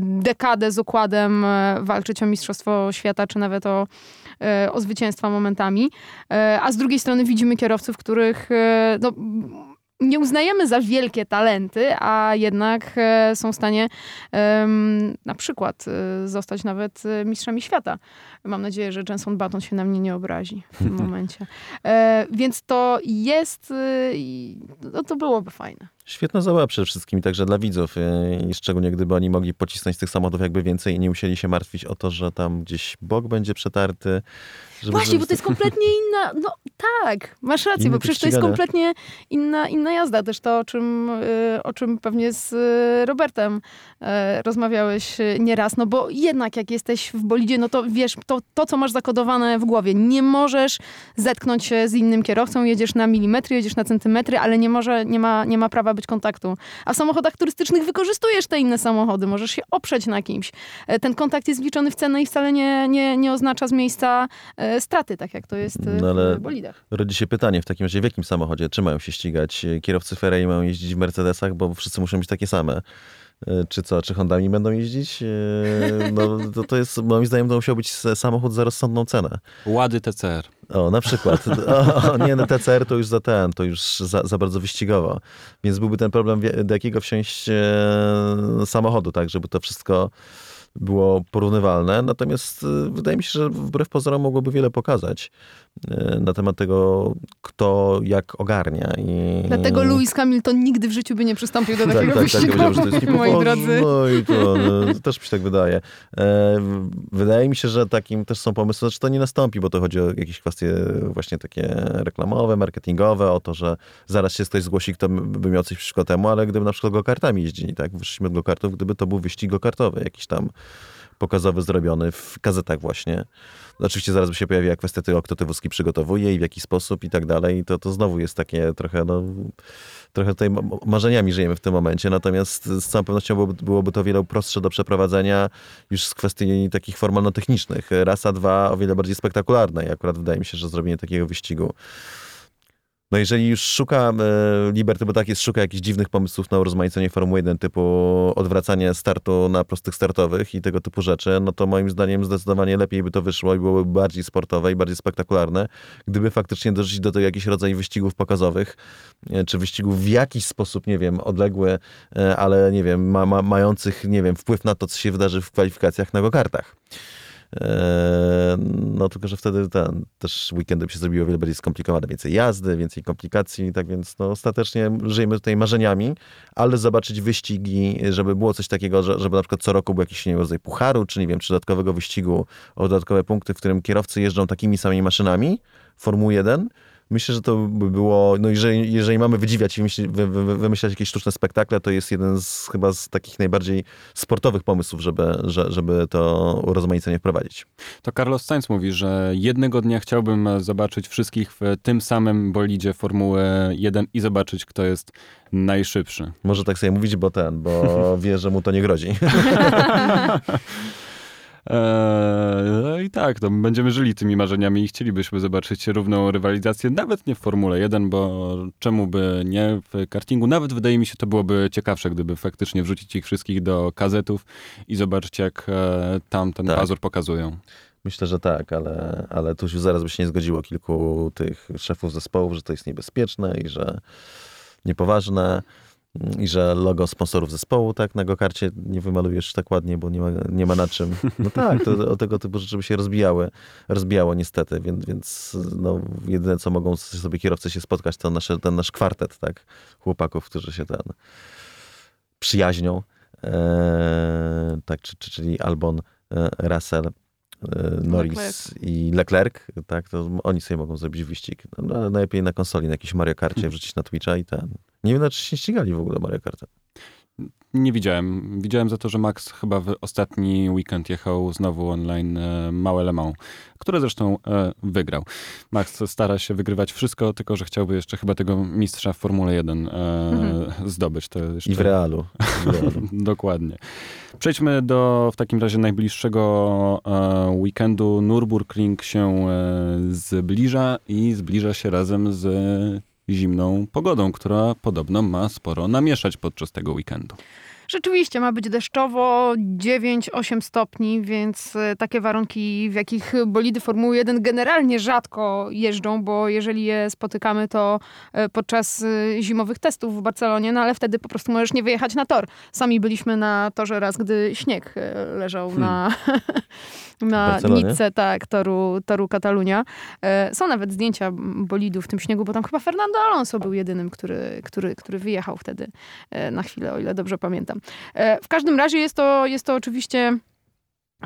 S3: dekadę z układem walczyć o Mistrzostwo Świata, czy nawet o, o zwycięstwa momentami. A z drugiej strony widzimy kierowców, których no, nie uznajemy za wielkie talenty, a jednak e, są w stanie na przykład e, zostać nawet e, mistrzami świata. Mam nadzieję, że Jenson Button się na mnie nie obrazi w tym momencie. Więc to jest, no to byłoby fajne.
S2: Świetna zabawa przede wszystkim, także dla widzów. I szczególnie gdyby oni mogli pocisnąć z tych samochodów jakby więcej i nie musieli się martwić o to, że tam gdzieś bok będzie przetarty,
S3: żeby Właśnie, bo to jest kompletnie inna. No tak, masz rację, bo przecież to jest kompletnie inna, inna jazda. Też to, o czym, y, o czym pewnie z y, Robertem y, rozmawiałeś nieraz. No bo jednak jak jesteś w bolidzie, no to wiesz, to, to co masz zakodowane w głowie. Nie możesz zetknąć się z innym kierowcą, jedziesz na milimetry, jedziesz na centymetry, ale nie, może, nie, ma, nie ma prawa być kontaktu. A w samochodach turystycznych wykorzystujesz te inne samochody, możesz się oprzeć na kimś. E, ten kontakt jest wliczony w cenę i wcale nie, nie, nie oznacza z miejsca E, straty, tak jak to jest e, no, ale w bolidach.
S2: Rodzi się pytanie w takim razie, w jakim samochodzie? Czy mają się ścigać? Kierowcy Ferrari mają jeździć w Mercedesach, bo wszyscy muszą być takie same. E, czy co, czy Hondami będą jeździć? No to, to jest, moim zdaniem to musiał być samochód za rozsądną cenę.
S1: Łady TCR.
S2: O, na przykład. O, nie, no TCR to już za ten, to już za, za bardzo wyścigowo. Więc byłby ten problem, do jakiego wsiąść samochodu, tak, żeby to wszystko było porównywalne. Natomiast wydaje mi się, że wbrew pozorom mogłoby wiele pokazać na temat tego, kto jak ogarnia. I...
S3: Dlatego Lewis Hamilton nigdy w życiu by nie przystąpił do tak, takiego tak, wyścigu, tak, ja że to jest moi drodzy.
S2: No i to, no, to też mi się tak wydaje. E, wydaje mi się, że takim też są pomysły, znaczy to nie nastąpi, bo to chodzi o jakieś kwestie właśnie takie reklamowe, marketingowe, o to, że zaraz się ktoś zgłosi, kto by miał coś przeciwko temu, ale gdyby na przykład go-kartami jeździli, tak, wyszliśmy od go-kartów, gdyby to był wyścig go-kartowy, jakiś tam pokazowy zrobiony w gazetach właśnie. Oczywiście zaraz by się pojawiła kwestia tego, kto te wózki przygotowuje i w jaki sposób i tak dalej. To, to znowu jest takie trochę, no, trochę tutaj marzeniami żyjemy w tym momencie. Natomiast z całą pewnością byłoby, byłoby to o wiele prostsze do przeprowadzenia już z kwestii takich formalno-technicznych. Rasa dwa o wiele bardziej spektakularne i akurat wydaje mi się, że zrobienie takiego wyścigu no jeżeli już szuka e, Liberty, bo tak jest, szuka jakichś dziwnych pomysłów na urozmaicenie Formuły 1, typu odwracanie startu na prostych startowych i tego typu rzeczy, no to moim zdaniem zdecydowanie lepiej by to wyszło i byłoby bardziej sportowe i bardziej spektakularne, gdyby faktycznie dorzucić do tego jakiś rodzaj wyścigów pokazowych, e, czy wyścigów w jakiś sposób, nie wiem, odległy, e, ale nie wiem, ma, ma, mających, nie wiem, wpływ na to, co się wydarzy w kwalifikacjach na go-kartach. Eee, no tylko, że wtedy ten, też weekendy się zrobiło wiele bardziej skomplikowane, więcej jazdy, więcej komplikacji, tak więc no, ostatecznie żyjemy tutaj marzeniami, ale zobaczyć wyścigi, żeby było coś takiego, że, żeby na przykład co roku był jakiś nie rodzaj pucharu, czy nie wiem, czy dodatkowego wyścigu o dodatkowe punkty, w którym kierowcy jeżdżą takimi samymi maszynami, Formuły 1, Myślę, że to by było, no jeżeli, jeżeli mamy wydziwiać i wymyślać jakieś sztuczne spektakle, to jest jeden z chyba z takich najbardziej sportowych pomysłów, żeby, że, żeby to urozmaicenie wprowadzić.
S1: To Carlos Sainz mówi, że jednego dnia chciałbym zobaczyć wszystkich w tym samym bolidzie Formuły 1 i zobaczyć, kto jest najszybszy.
S2: Może tak sobie mówić, bo ten, bo wie, że mu to nie grozi.
S1: Eee, no i tak, to będziemy żyli tymi marzeniami i chcielibyśmy zobaczyć równą rywalizację, nawet nie w Formule 1, bo czemu by nie w kartingu. Nawet wydaje mi się, to byłoby ciekawsze, gdyby faktycznie wrzucić ich wszystkich do kazetów i zobaczyć, jak e, tam ten tak. pazur pokazują.
S2: Myślę, że tak, ale, ale tu już zaraz by się nie zgodziło kilku tych szefów zespołów, że to jest niebezpieczne i że niepoważne i że logo sponsorów zespołu, tak, na gokarcie nie wymalujesz tak ładnie, bo nie ma, nie ma na czym. No tak, to o tego typu rzeczy by się rozbijały, rozbijało niestety, więc, więc no, jedyne, co mogą sobie kierowcy się spotkać, to nasze, ten nasz kwartet, tak, chłopaków, którzy się ten przyjaźnią, eee, tak, czyli Albon, e, Russell, e, Norris Leclerc. i Leclerc, tak, to oni sobie mogą zrobić wyścig. No, najlepiej na konsoli, na jakiejś Mario Karcie wrzucić na Twitcha i ten, nie wiem, czy się ścigali w ogóle Mario Kart.
S1: nie widziałem. Widziałem za to, że Max chyba w ostatni weekend jechał znowu online e, Małe Le Mans, które zresztą e, wygrał. Max stara się wygrywać wszystko, tylko że chciałby jeszcze chyba tego mistrza w Formule 1 e, mhm. zdobyć. To jeszcze...
S2: I w realu.
S1: W realu. Dokładnie. Przejdźmy do w takim razie najbliższego e, weekendu. Nürburgring się e, zbliża i zbliża się razem z zimną pogodą, która podobno ma sporo namieszać podczas tego weekendu.
S3: Rzeczywiście ma być deszczowo, 9-8 stopni, więc e, takie warunki, w jakich bolidy Formuły 1 generalnie rzadko jeżdżą, bo jeżeli je spotykamy, to e, podczas e, zimowych testów w Barcelonie, no ale wtedy po prostu możesz nie wyjechać na tor. Sami byliśmy na torze raz, gdy śnieg leżał hmm. na, na nitce tak, toru, toru Katalunia. Są nawet zdjęcia bolidów w tym śniegu, bo tam chyba Fernando Alonso był jedynym, który, który, który wyjechał wtedy na chwilę, o ile dobrze pamiętam. E, w każdym razie jest to, jest to oczywiście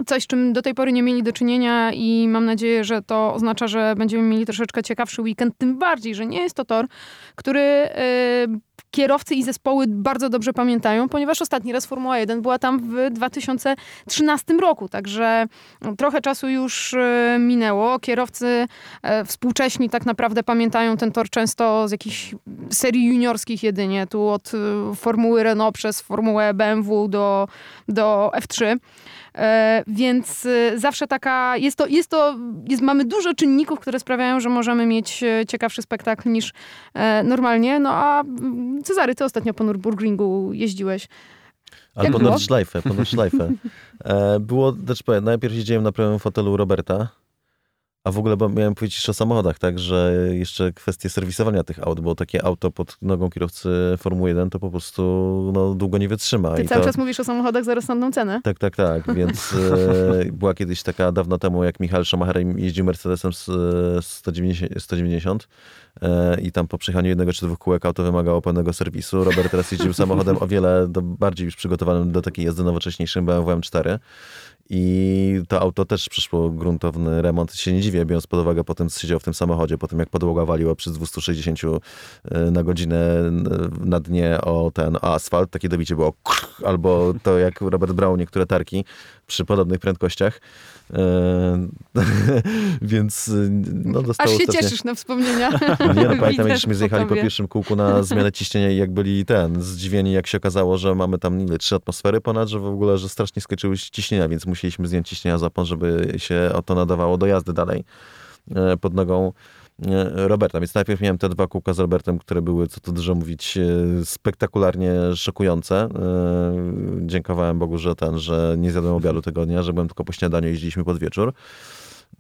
S3: coś, z czym do tej pory nie mieli do czynienia i mam nadzieję, że to oznacza, że będziemy mieli troszeczkę ciekawszy weekend, tym bardziej, że nie jest to tor, który e, kierowcy i zespoły bardzo dobrze pamiętają, ponieważ ostatni raz Formuła 1 była tam w 2013 roku, także trochę czasu już e, minęło. Kierowcy współcześni tak naprawdę pamiętają ten tor często z jakichś serii juniorskich jedynie, tu od Formuły Renault przez Formułę BMW do, do F3. E, więc e, zawsze taka, jest to, jest to jest, mamy dużo czynników, które sprawiają, że możemy mieć e, ciekawszy spektakl niż normalnie. No a mm, Cezary, ty ostatnio po Nürburgringu jeździłeś.
S2: Albo Nordschleife, po Nordschleife. było, znaczy powiem, najpierw siedziałem na prawym fotelu Roberta, a w ogóle miałem powiedzieć jeszcze o samochodach, tak, że jeszcze kwestie serwisowania tych aut, bo takie auto pod nogą kierowcy Formuły 1 to po prostu no, długo nie wytrzyma.
S3: Ty
S2: I
S3: cały
S2: to...
S3: czas mówisz o samochodach za rozsądną cenę.
S2: Tak, tak, tak, więc e, była kiedyś taka dawno temu, jak Michał Schumacher jeździł Mercedesem z, 190, 190 e, i tam po przejechaniu jednego czy dwóch kółek auto wymagało pełnego serwisu. Robert teraz jeździł samochodem o wiele do, bardziej już przygotowanym do takiej jazdy nowocześniejszym BMW M4 i to auto też przeszło gruntowny remont. Się nie dziwię, biorąc pod uwagę potem, co siedział w tym samochodzie, po tym jak podłoga waliła przy 260 e, na godzinę na dnie o ten asfalt, takie dobicie było albo to jak Robert brał niektóre tarki przy podobnych prędkościach. E, więc no
S3: dostało Aż się ostatnie... cieszysz na wspomnienia.
S2: Nie, no pamiętam, jak żeśmy zjechali po pierwszym kółku na zmianę ciśnienia i jak byli ten, zdziwieni, jak się okazało, że mamy tam ile, trzy atmosfery ponad, że w ogóle, że strasznie skoczyły ciśnienia, więc musieliśmy zdjąć ciśnienia zapon, żeby się o to nadawało do jazdy dalej e, pod nogą Roberta. Więc najpierw miałem te dwa kółka z Robertem, które były, co tu dużo mówić, e, spektakularnie szokujące. E, dziękowałem Bogu, że ten, że nie zjadłem obiadu tego dnia, że byłem tylko po śniadaniu, jeździliśmy pod wieczór.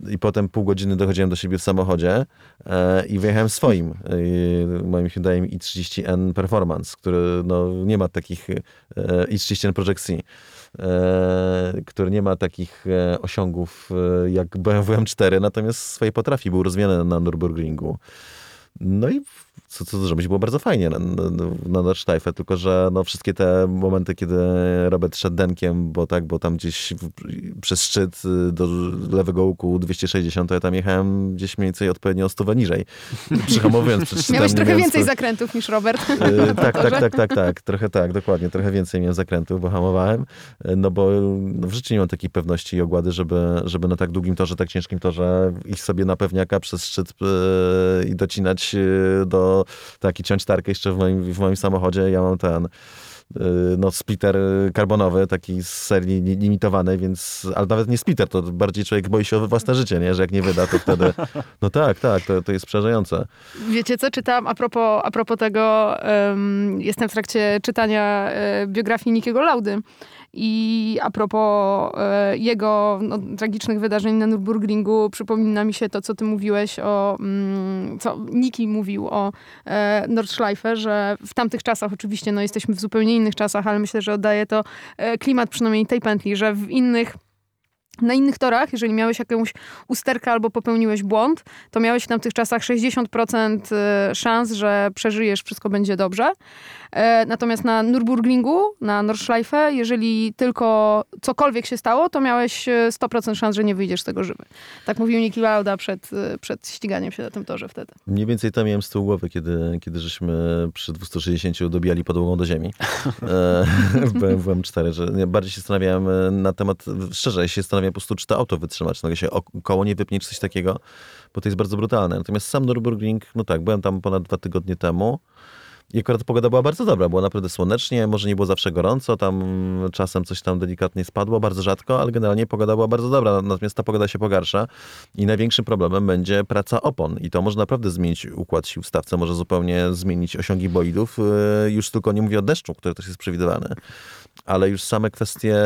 S2: I potem pół godziny dochodziłem do siebie w samochodzie e, i wyjechałem swoim, e, moim Hyundai i30N Performance, który no, nie ma takich, e, i30N Project C, E, który nie ma takich e, osiągów e, jak BMW M4, natomiast swoje potrafi, był rozwijany na Nürburgringu. No i co, co zrobić, było bardzo fajnie na, na, na tylko że no, wszystkie te momenty, kiedy Robert szedł denkiem, bo tak, bo tam gdzieś w, przez szczyt y, do lewego łuku 260, to ja tam jechałem gdzieś mniej więcej odpowiednio o stówę niżej, przyhamowując przed szczytem.
S3: Miałeś trochę więcej zakrętów niż Robert.
S2: Yy, tak, tak, tak, tak, tak, trochę tak, dokładnie, trochę więcej miałem zakrętów, bo hamowałem, y, no bo no, w życiu nie mam takiej pewności i ogłady, żeby, żeby na tak długim torze, tak ciężkim torze iść sobie na pewniaka przez szczyt yy, i docinać yy, do taki ciąć tarkę jeszcze w moim, w moim samochodzie. Ja mam ten y, no, splitter karbonowy, taki z serii limitowanej, więc, ale nawet nie splitter, to bardziej człowiek boi się o własne życie, nie? że jak nie wyda, to wtedy, no tak, tak, to, to jest przerażające.
S3: Wiecie co, czytam a propos, a propos tego, um, jestem w trakcie czytania e, biografii Nikiego Laudy i a propos e, jego no, tragicznych wydarzeń na Nürburgringu, przypomina mi się to, co ty mówiłeś o, mm, co Niki mówił o e, Nordschleife, że w tamtych czasach oczywiście, no jesteśmy w zupełnie innych czasach, ale myślę, że oddaje to e, klimat przynajmniej tej pętli, że w innych na innych torach, jeżeli miałeś jakąś usterkę albo popełniłeś błąd, to miałeś w tamtych czasach 60% e, szans, że przeżyjesz, wszystko będzie dobrze. E, natomiast na Nürburgringu, na Nordschleife, jeżeli tylko cokolwiek się stało, to miałeś 100% e, szans, że nie wyjdziesz z tego żywy. Tak mówił Niki Lauda przed, e, przed ściganiem się na tym torze wtedy.
S2: Mniej więcej to miałem z tyłu głowy, kiedy, kiedy żeśmy przy 260 dobijali podłogą do ziemi. byłem cztery, że bardziej się zastanawiałem na temat, szczerze, ja się zastanawiam po prostu, czy to auto wytrzymać, no się koło nie wypnie, czy coś takiego, bo to jest bardzo brutalne. Natomiast sam Nürburgring, no tak, byłem tam ponad dwa tygodnie temu, i akurat pogoda była bardzo dobra, było naprawdę słonecznie, może nie było zawsze gorąco, tam czasem coś tam delikatnie spadło, bardzo rzadko, ale generalnie pogoda była bardzo dobra, natomiast ta pogoda się pogarsza i największym problemem będzie praca opon i to może naprawdę zmienić układ sił w stawce, może zupełnie zmienić osiągi bolidów, y, już tylko nie mówię o deszczu, który też jest przewidywany, ale już same kwestie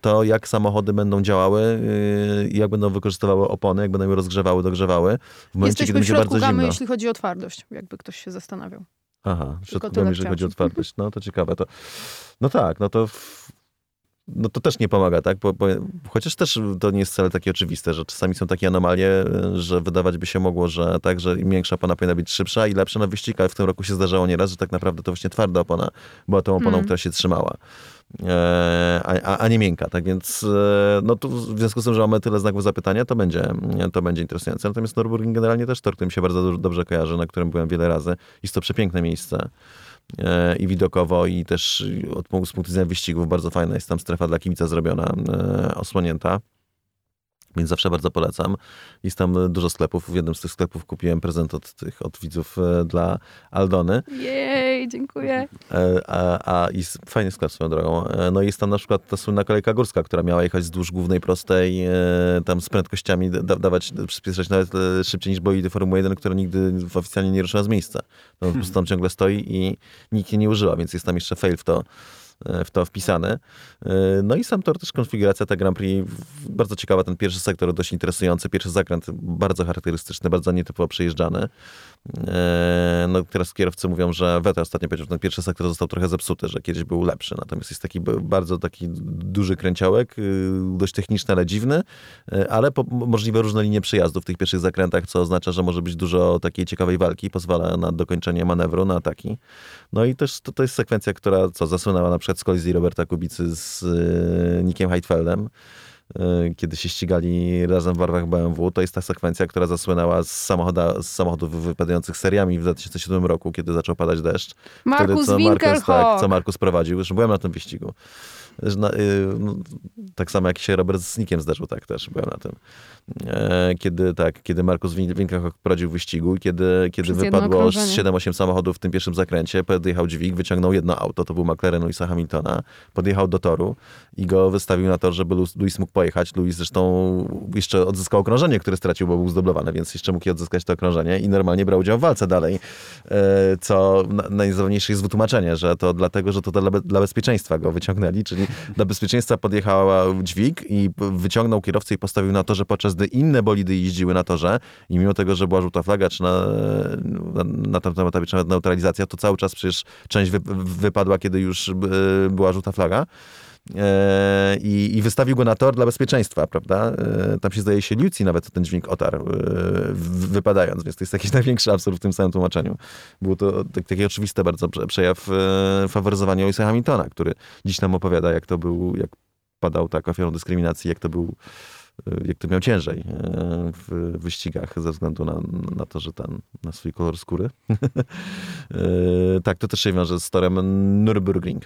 S2: to, jak samochody będą działały, y, jak będą wykorzystywały opony, jak będą je rozgrzewały, dogrzewały,
S3: w momencie, Jesteśmy kiedy będzie bardzo zimno. jeśli chodzi o twardość, jakby ktoś się zastanawiał.
S2: Aha, środku jeżeli chodzi o otwartość. No to ciekawe. To, no tak, no to w, no to też nie pomaga, tak? Bo, bo, chociaż też to nie jest wcale takie oczywiste, że czasami są takie anomalie, że wydawać by się mogło, że tak, że im większa opona powinna być szybsza i lepsza na wyścig, ale w tym roku się zdarzało nieraz, że tak naprawdę to właśnie twarda opona była tą oponą, hmm. która się trzymała. E, a, a, nie miękka. Tak więc e, no tu w związku z tym, że mamy tyle znaków zapytania, to będzie, to będzie interesujące. Natomiast Nürburgring generalnie też tor, którym się bardzo dobrze kojarzy, na którym byłem wiele razy. Jest to przepiękne miejsce e, i widokowo, i też od, z punktu widzenia wyścigów bardzo fajna jest tam strefa dla kibica zrobiona, osłonięta. Więc zawsze bardzo polecam. Jest tam dużo sklepów. W jednym z tych sklepów kupiłem prezent od tych, od widzów e, dla Aldony.
S3: Jej, dziękuję.
S2: E, a, a jest fajny sklep swoją drogą. E, no jest tam na przykład ta słynna kolejka górska, która miała jechać wzdłuż głównej prostej, tam z prędkościami da, dawać, przyspieszać nawet szybciej niż bolidy Formuły 1, która nigdy oficjalnie nie ruszyła z miejsca. No, po prostu tam ciągle stoi i nikt jej nie użyła, więc jest tam jeszcze fail w to w to wpisane. E, no i sam tor też konfiguracja ta Grand Prix, bardzo ciekawa, ten pierwszy sektor dość interesujący, pierwszy zakręt bardzo charakterystyczny, bardzo nietypowo przejeżdżany. E, no teraz kierowcy mówią, że Vettel ostatnio powiedział, że ten pierwszy sektor został trochę zepsuty, że kiedyś był lepszy, natomiast jest taki bardzo taki duży kręciołek, y, dość techniczny, ale dziwny, ale możliwe różne linie przejazdu w tych pierwszych zakrętach, co oznacza, że może być dużo takiej ciekawej walki, pozwala na dokończenie manewru, na ataki. No i też to, to jest sekwencja, która co zasłynęła na przykład z kolizji Roberta Kubicy z y, Nickiem Heidfeldem, y, kiedy się ścigali razem w barwach BMW. To jest ta sekwencja, która zasłynęła z, samochoda, z samochodów wypadających seriami w 2007 roku, kiedy zaczął padać deszcz.
S3: Markus Wtedy, co Markus, tak,
S2: co Markus prowadził. Zresztą byłem na tym wyścigu. Y, no, tak samo jak się Robert z Nickiem zdarzył, tak też byłem na tym. E, kiedy tak, kiedy Markus Winkelhock prowadził wyścigu i kiedy, kiedy wypadło 7-8 samochodów w tym pierwszym zakręcie, podjechał dźwig, wyciągnął jedno auto, to był McLaren Louisa Hamiltona, podjechał do toru i go wystawił na to, żeby Louis mógł pojechać. Louis zresztą jeszcze odzyskał okrążenie, które stracił, bo był zdoblowane, więc jeszcze mógł je odzyskać to okrążenie i normalnie brał udział w walce dalej, e, co najzabawniejsze jest wytłumaczenie, że to dlatego, że to dla, dla bezpieczeństwa go wyciągnęli, czyli dla bezpieczeństwa podjechał dźwig i wyciągnął kierowcę i postawił na to, że podczas gdy inne bolidy jeździły na torze i mimo tego, że była żółta flaga, czy na, na, na tamtym etapie, czy nawet neutralizacja, to cały czas przecież część wy, wypadła, kiedy już była żółta flaga. E, I, I, wystawił go na tor dla bezpieczeństwa, prawda? E, tam się zdaje się Lucy nawet ten dźwięk otarł, e, wypadając, więc to jest jakiś największy absurd w tym samym tłumaczeniu. Było to tak, taki oczywisty bardzo przejaw faworyzowania Louisa Hamiltona, który dziś nam opowiada, jak to był, jak padał tak ofiarą dyskryminacji, jak to był jak to miał ciężej w wyścigach ze względu na, na to, że ten, na swój kolor skóry. tak, to też się wiąże z torem Nürburgring.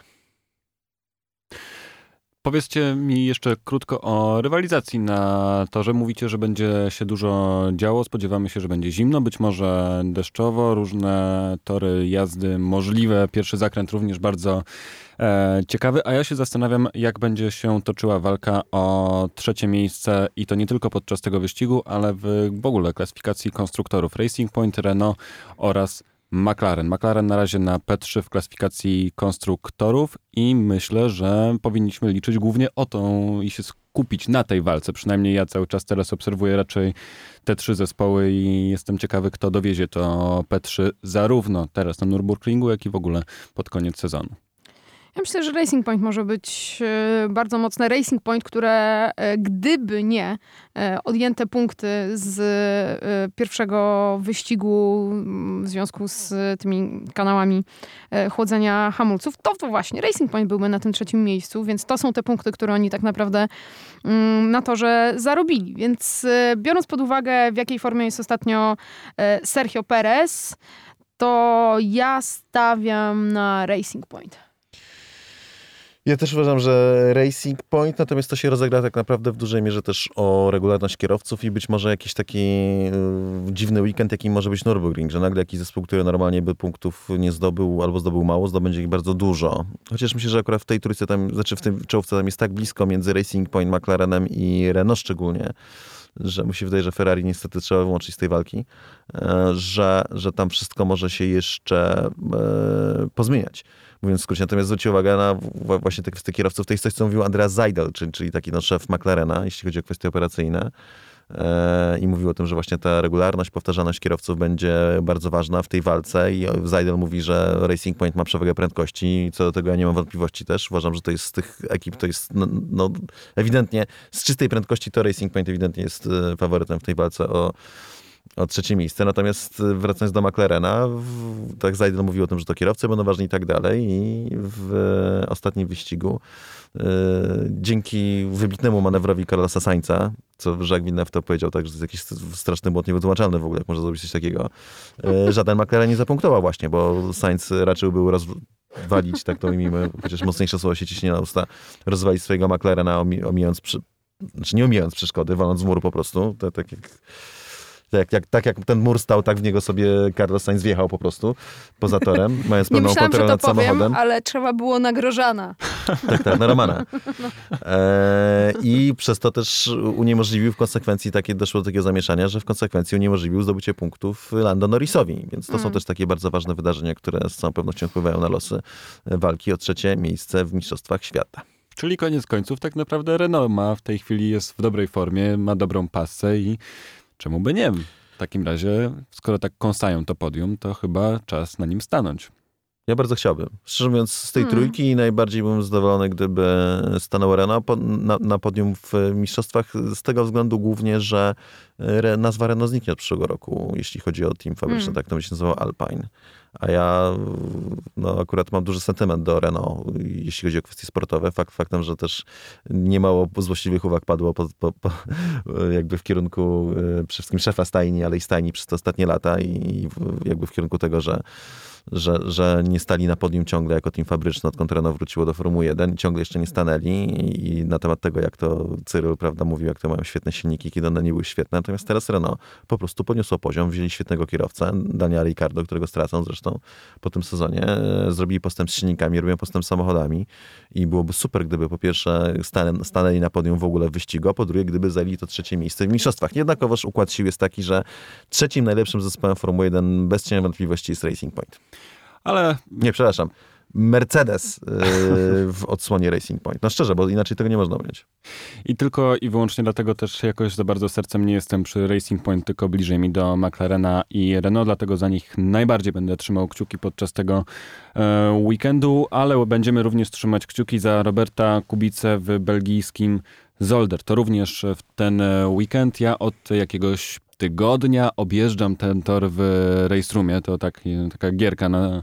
S1: Powiedzcie mi jeszcze krótko o rywalizacji na torze. Mówicie, że będzie się dużo działo. Spodziewamy się, że będzie zimno, być może deszczowo, różne tory jazdy możliwe. Pierwszy zakręt również bardzo e, ciekawy, a ja się zastanawiam, jak będzie się toczyła walka o trzecie miejsce i to nie tylko podczas tego wyścigu, ale w, w ogóle klasyfikacji konstruktorów Racing Point, Renault oraz McLaren. McLaren na razie na P3 w klasyfikacji konstruktorów i myślę, że powinniśmy liczyć głównie o tą i się skupić na tej walce. Przynajmniej ja cały czas teraz obserwuję raczej te trzy zespoły i jestem ciekawy, kto dowiezie to P3 zarówno teraz na Nürburgringu, jak i w ogóle pod koniec sezonu.
S3: Ja myślę, że Racing Point może być e, bardzo mocne. Racing Point, które e, gdyby nie e, odjęte punkty z pierwszego wyścigu w związku z tymi kanałami chłodzenia hamulców, to, to właśnie Racing Point byłby na tym trzecim miejscu, więc to są te punkty, które oni tak naprawdę mm, na to, że zarobili. Więc biorąc pod uwagę, w jakiej formie jest ostatnio Sergio Perez, to ja stawiam na Racing Point.
S2: Ja też uważam, że Racing Point, natomiast to się rozegra tak naprawdę w dużej mierze też o regularność kierowców i być może jakiś taki y, dziwny weekend, jaki może być Nürburgring, że nagle jakiś zespół, który normalnie by punktów nie zdobył albo zdobył mało, zdobędzie ich bardzo dużo. Chociaż myślę, że akurat w tej trójce tam, znaczy w tym czołówce tam jest tak blisko między Racing Point, McLarenem i Renault szczególnie, że mi się wydaje, że Ferrari niestety trzeba wyłączyć z tej walki, e, że, że tam wszystko może się jeszcze e, pozmieniać mówiąc w skrócie. Natomiast zwróćcie uwagę na właśnie te kwestie kierowców. To jest coś, co mówił Andreas Seidel, czyli, czyli taki no, szef McLarena, jeśli chodzi o kwestie operacyjne. E, I mówił o tym, że właśnie ta regularność, powtarzalność kierowców będzie bardzo ważna w tej walce. I Zajdel mówi, że Racing Point ma przewagę prędkości. Co do tego ja nie mam wątpliwości też. Uważam, że to jest z tych ekip, to jest no, no ewidentnie z czystej prędkości to Racing Point ewidentnie jest e, faworytem w tej walce o o trzecie miejsce. Natomiast y, wracając do McLarena, w, tak Zajdel mówił o tym, że to kierowcy będą ważni i tak dalej. I w ostatnim wyścigu y, dzięki wybitnemu manewrowi Carlosa Sainza, co Jacques Villeneuve to powiedział tak, że to jest jakiś straszny błąd niewytłumaczalny w ogóle, jak można zrobić coś takiego. Y, żaden McLaren nie zapunktował właśnie, bo Sainz raczył był rozwalić, tak to ujmijmy, chociaż mocniejsze słowo się ciśnie na usta, rozwalić swojego McLarena, omijając, przy, znaczy nie omijając przeszkody, waląc z muru po prostu, tak, tak jak tak jak, tak jak ten mur stał, tak w niego sobie Carlos Sainz wjechał po prostu poza torem, mając pełną kontrolę nad powiem, samochodem.
S3: ale trzeba było nagrożana.
S2: Tak, tak, na Romana. E, I przez to też uniemożliwił w konsekwencji takie, doszło do takiego zamieszania, że w konsekwencji uniemożliwił zdobycie punktów Lando Norrisowi. Więc to mm. są też takie bardzo ważne wydarzenia, które z całą pewnością wpływają na losy walki o trzecie miejsce w Mistrzostwach Świata.
S1: Czyli koniec końców tak naprawdę Renault ma w tej chwili jest w dobrej formie, ma dobrą pasę i Czemu by nie? W takim razie, skoro tak kąsają to podium, to chyba czas na nim stanąć.
S2: Ja bardzo chciałbym. Szczerze mówiąc, z tej hmm. trójki najbardziej bym zadowolony, gdyby stanął Renault na, na, podium w mistrzostwach, z tego względu głównie, że nazwa Renault zniknie od przyszłego roku, jeśli chodzi o team fabryczny, hmm. tak to by się nazywał Alpine. A ja no, akurat mam duży sentyment do Renault, jeśli chodzi o kwestie sportowe. Fakt faktem, że też niemało złośliwych uwag padło po, po, po, jakby w kierunku e, przede wszystkim szefa stajni, ale i stajni przez te ostatnie lata i jakby w kierunku tego, że że, że nie stali na podium ciągle jako team fabryczny, odkąd Renault wróciło do Formuły 1 ciągle jeszcze nie stanęli i na temat tego, jak to Cyril, prawda, mówił, jak to mają świetne silniki, kiedy one nie były świetne. Natomiast teraz Renault po prostu podniosło poziom, wzięli świetnego kierowcę, Daniela Ricardo, którego stracą zresztą po tym sezonie, e, zrobili postęp z silnikami, robią postęp z samochodami i byłoby super, gdyby po pierwsze stanęli na podium w ogóle w wyścigu, a po drugie, gdyby zajęli to trzecie miejsce w mistrzostwach. Jednakowoż układ sił jest taki, że trzecim najlepszym zespołem Formuły 1 bez cienia wątpliwości jest Racing Point.
S1: Ale...
S2: Nie, przepraszam. Mercedes yy, w odsłonie Racing Point. No szczerze, bo inaczej tego nie można ująć.
S1: I tylko i wyłącznie dlatego też jakoś za bardzo sercem nie jestem przy Racing Point, tylko bliżej mi do McLarena i Renault, dlatego za nich najbardziej będę trzymał kciuki podczas tego e, weekendu, ale będziemy również trzymać kciuki za Roberta Kubicę w belgijskim Zolder. To również w ten e, weekend. Ja od jakiegoś tygodnia objeżdżam ten tor w Race Roomie. To tak, taka gierka na,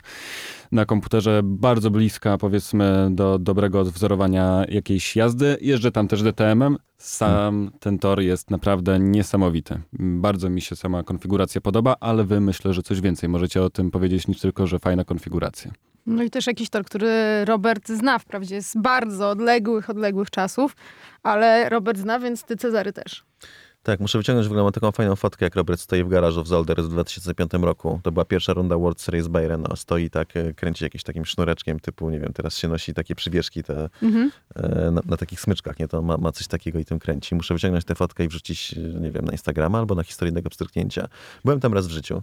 S1: na komputerze, bardzo bliska powiedzmy do dobrego odwzorowania jakiejś jazdy. Jeżdżę tam też DTM-em. Sam ten tor jest naprawdę niesamowity. Bardzo mi się sama konfiguracja podoba, ale wy myślę, że coś więcej możecie o tym powiedzieć niż tylko, że fajna konfiguracja.
S3: No i też jakiś tor, który Robert zna wprawdzie z bardzo odległych, odległych czasów, ale Robert zna, więc ty Cezary też.
S2: Tak, muszę wyciągnąć w ogóle mam taką fajną fotkę, jak Robert stoi w garażu w Zolder w 2005 roku. To była pierwsza runda World Series Bayern. No, stoi tak, e, kręci jakimś takim sznureczkiem typu, nie wiem, teraz się nosi takie przybieżki te, mhm. e, na, na, takich smyczkach, nie? To ma, ma coś takiego i tym kręci. Muszę wyciągnąć tę fotkę i wrzucić, nie wiem, na Instagrama albo na historijnego pstryknięcia. Byłem tam raz w życiu. E,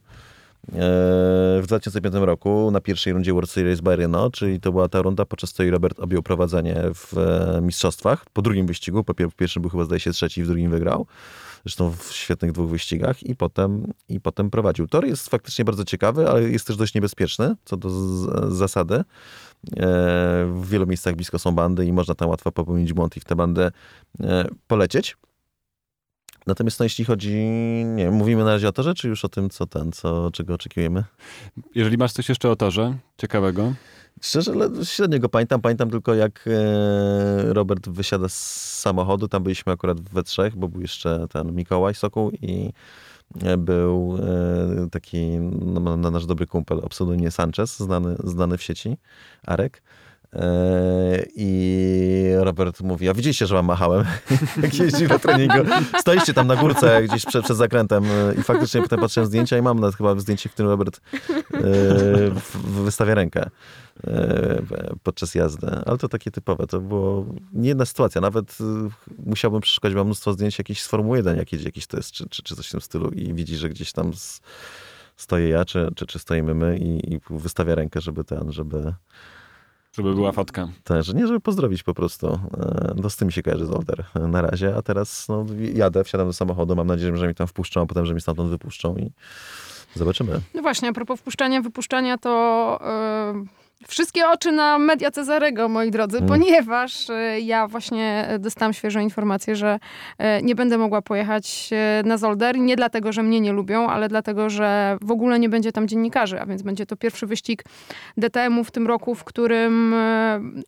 S2: w 2005 roku na pierwszej rundzie World Series Bayerno, czyli to była ta runda, podczas której Robert objął prowadzenie w mistrzostwach. Po drugim wyścigu, po pierwszym był chyba zdaje się trzeci, w drugim wygrał zresztą w świetnych dwóch wyścigach i potem, i potem prowadził. Tor jest faktycznie bardzo ciekawy, ale jest też dość niebezpieczny co do zasady. w wielu miejscach blisko są bandy i można tam łatwo popełnić błąd i w tę bandę polecieć. Natomiast no, jeśli chodzi, nie mówimy na razie o torze, czy już o tym, co ten, co, czego oczekujemy?
S1: Jeżeli masz coś jeszcze o torze ciekawego.
S2: Szczerze, średnio go pamiętam. Pamiętam tylko, jak e, Robert wysiada z samochodu. Tam byliśmy akurat we trzech, bo był jeszcze ten Mikołaj Sokół i e, był e, taki no, nasz dobry kumpel o pseudonimie Sanchez, znany, znany w sieci, Arek. I Robert mówi, a widzieliście, że wam machałem, jak jeździł na treningu. Stoiście tam na górce gdzieś przed, przed zakrętem i faktycznie potem patrzyłem zdjęcia i mam nawet chyba zdjęcie, w którym Robert wystawia rękę. E, podczas jazdy. Ale to takie typowe. To było nie jedna sytuacja. Nawet e, musiałbym przeszukać, mam mnóstwo zdjęć jakichś z Formuły 1, jak jedzie jakiś test, czy, czy, czy coś w tym stylu i widzi, że gdzieś tam z, stoję ja, czy, czy, czy stoimy my i, i wystawia rękę, żeby ten, żeby...
S1: Żeby była fotka.
S2: Tak, że nie, żeby pozdrowić po prostu. E, no z tym się kojarzy Zolder na razie, a teraz no, jadę, wsiadam do samochodu, mam nadzieję, że mnie tam wpuszczą, a potem, że mnie stamtąd wypuszczą i zobaczymy.
S3: No właśnie, a propos wpuszczania, wypuszczania, to... Yy Wszystkie oczy na media Cezarego, moi drodzy, mm. ponieważ e, ja właśnie dostałam świeżą informację, że e, nie będę mogła pojechać e, na Zolder. Nie dlatego, że mnie nie lubią, ale dlatego, że w ogóle nie będzie tam dziennikarzy, a więc będzie to pierwszy wyścig DTM-u w tym roku, w którym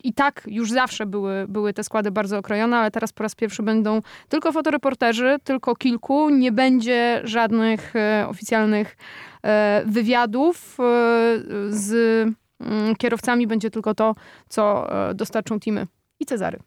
S3: i tak już zawsze były, były te składy bardzo okrojone, ale teraz po raz pierwszy będą tylko fotoreporterzy, tylko kilku. Nie będzie żadnych oficjalnych wywiadów z kierowcami będzie tylko to, co e, dostarczą teamy i Cezary.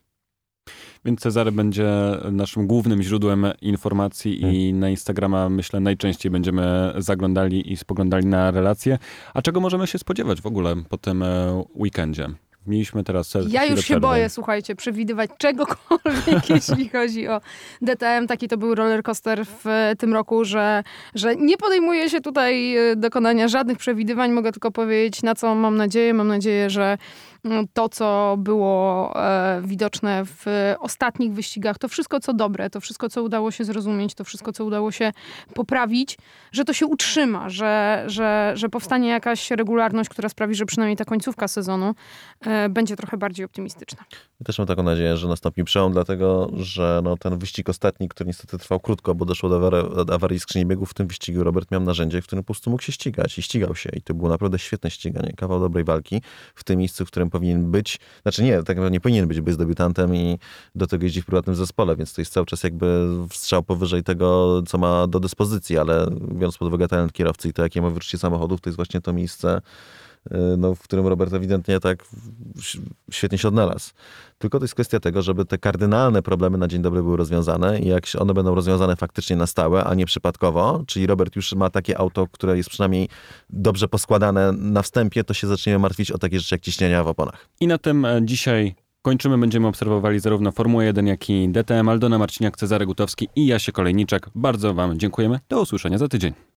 S1: Więc Cezary będzie naszym głównym źródłem informacji hmm. i na Instagrama myślę najczęściej będziemy zaglądali i spoglądali na relacje. A czego możemy się spodziewać w ogóle po tym e, weekendzie? Mieliśmy teraz.
S3: Ja już się boję, słuchajcie, przewidywać czegokolwiek, jeśli chodzi o DTM. Taki to był rollercoaster w tym roku, że, że nie podejmuje się tutaj e, dokonania żadnych przewidywań. Mogę tylko powiedzieć, na co mam nadzieję. Mam nadzieję, że to, co było e, widoczne w ostatnich wyścigach, to wszystko, co dobre, to wszystko, co udało się zrozumieć, to wszystko, co udało się poprawić, że to się utrzyma, że, że, że powstanie jakaś regularność, która sprawi, że przynajmniej ta końcówka sezonu e, będzie trochę bardziej optymistyczna.
S2: Ja też mam taką nadzieję, że nastąpi przełom, dlatego że no, ten wyścig ostatni, który niestety trwał krótko, bo doszło do awarii, skrzyni biegów, w tym wyścigu Robert miał narzędzie, w którym po prostu mógł się ścigać i ścigał się. I to było naprawdę świetne ściganie, kawał dobrej walki w tym miejscu, w którym powinien być, znaczy nie, tak naprawdę nie powinien być, bo jest debiutantem i do tego jeździ w prywatnym zespole, więc to jest cały czas jakby strzał powyżej tego, co ma do dyspozycji, ale biorąc pod uwagę talent kierowcy i to, jakie ma wyczucie samochodów, to jest właśnie to miejsce, no, w którym Robert ewidentnie tak świetnie się odnalazł. Tylko to jest kwestia tego, żeby te kardynalne problemy na dzień dobry były rozwiązane i jak one będą rozwiązane faktycznie na stałe, a nie przypadkowo, czyli Robert już ma takie auto, które jest przynajmniej dobrze poskładane na wstępie, to się zaczniemy martwić o takie rzeczy jak ciśnienia w oponach.
S1: I na tym e, dzisiaj Kończymy, będziemy obserwowali zarówno Formułę 1, jak i DTM. Aldona Marciniak, Cezary Gutowski i Jasie Kolejniczak. Bardzo Wam dziękujemy. Do usłyszenia za tydzień.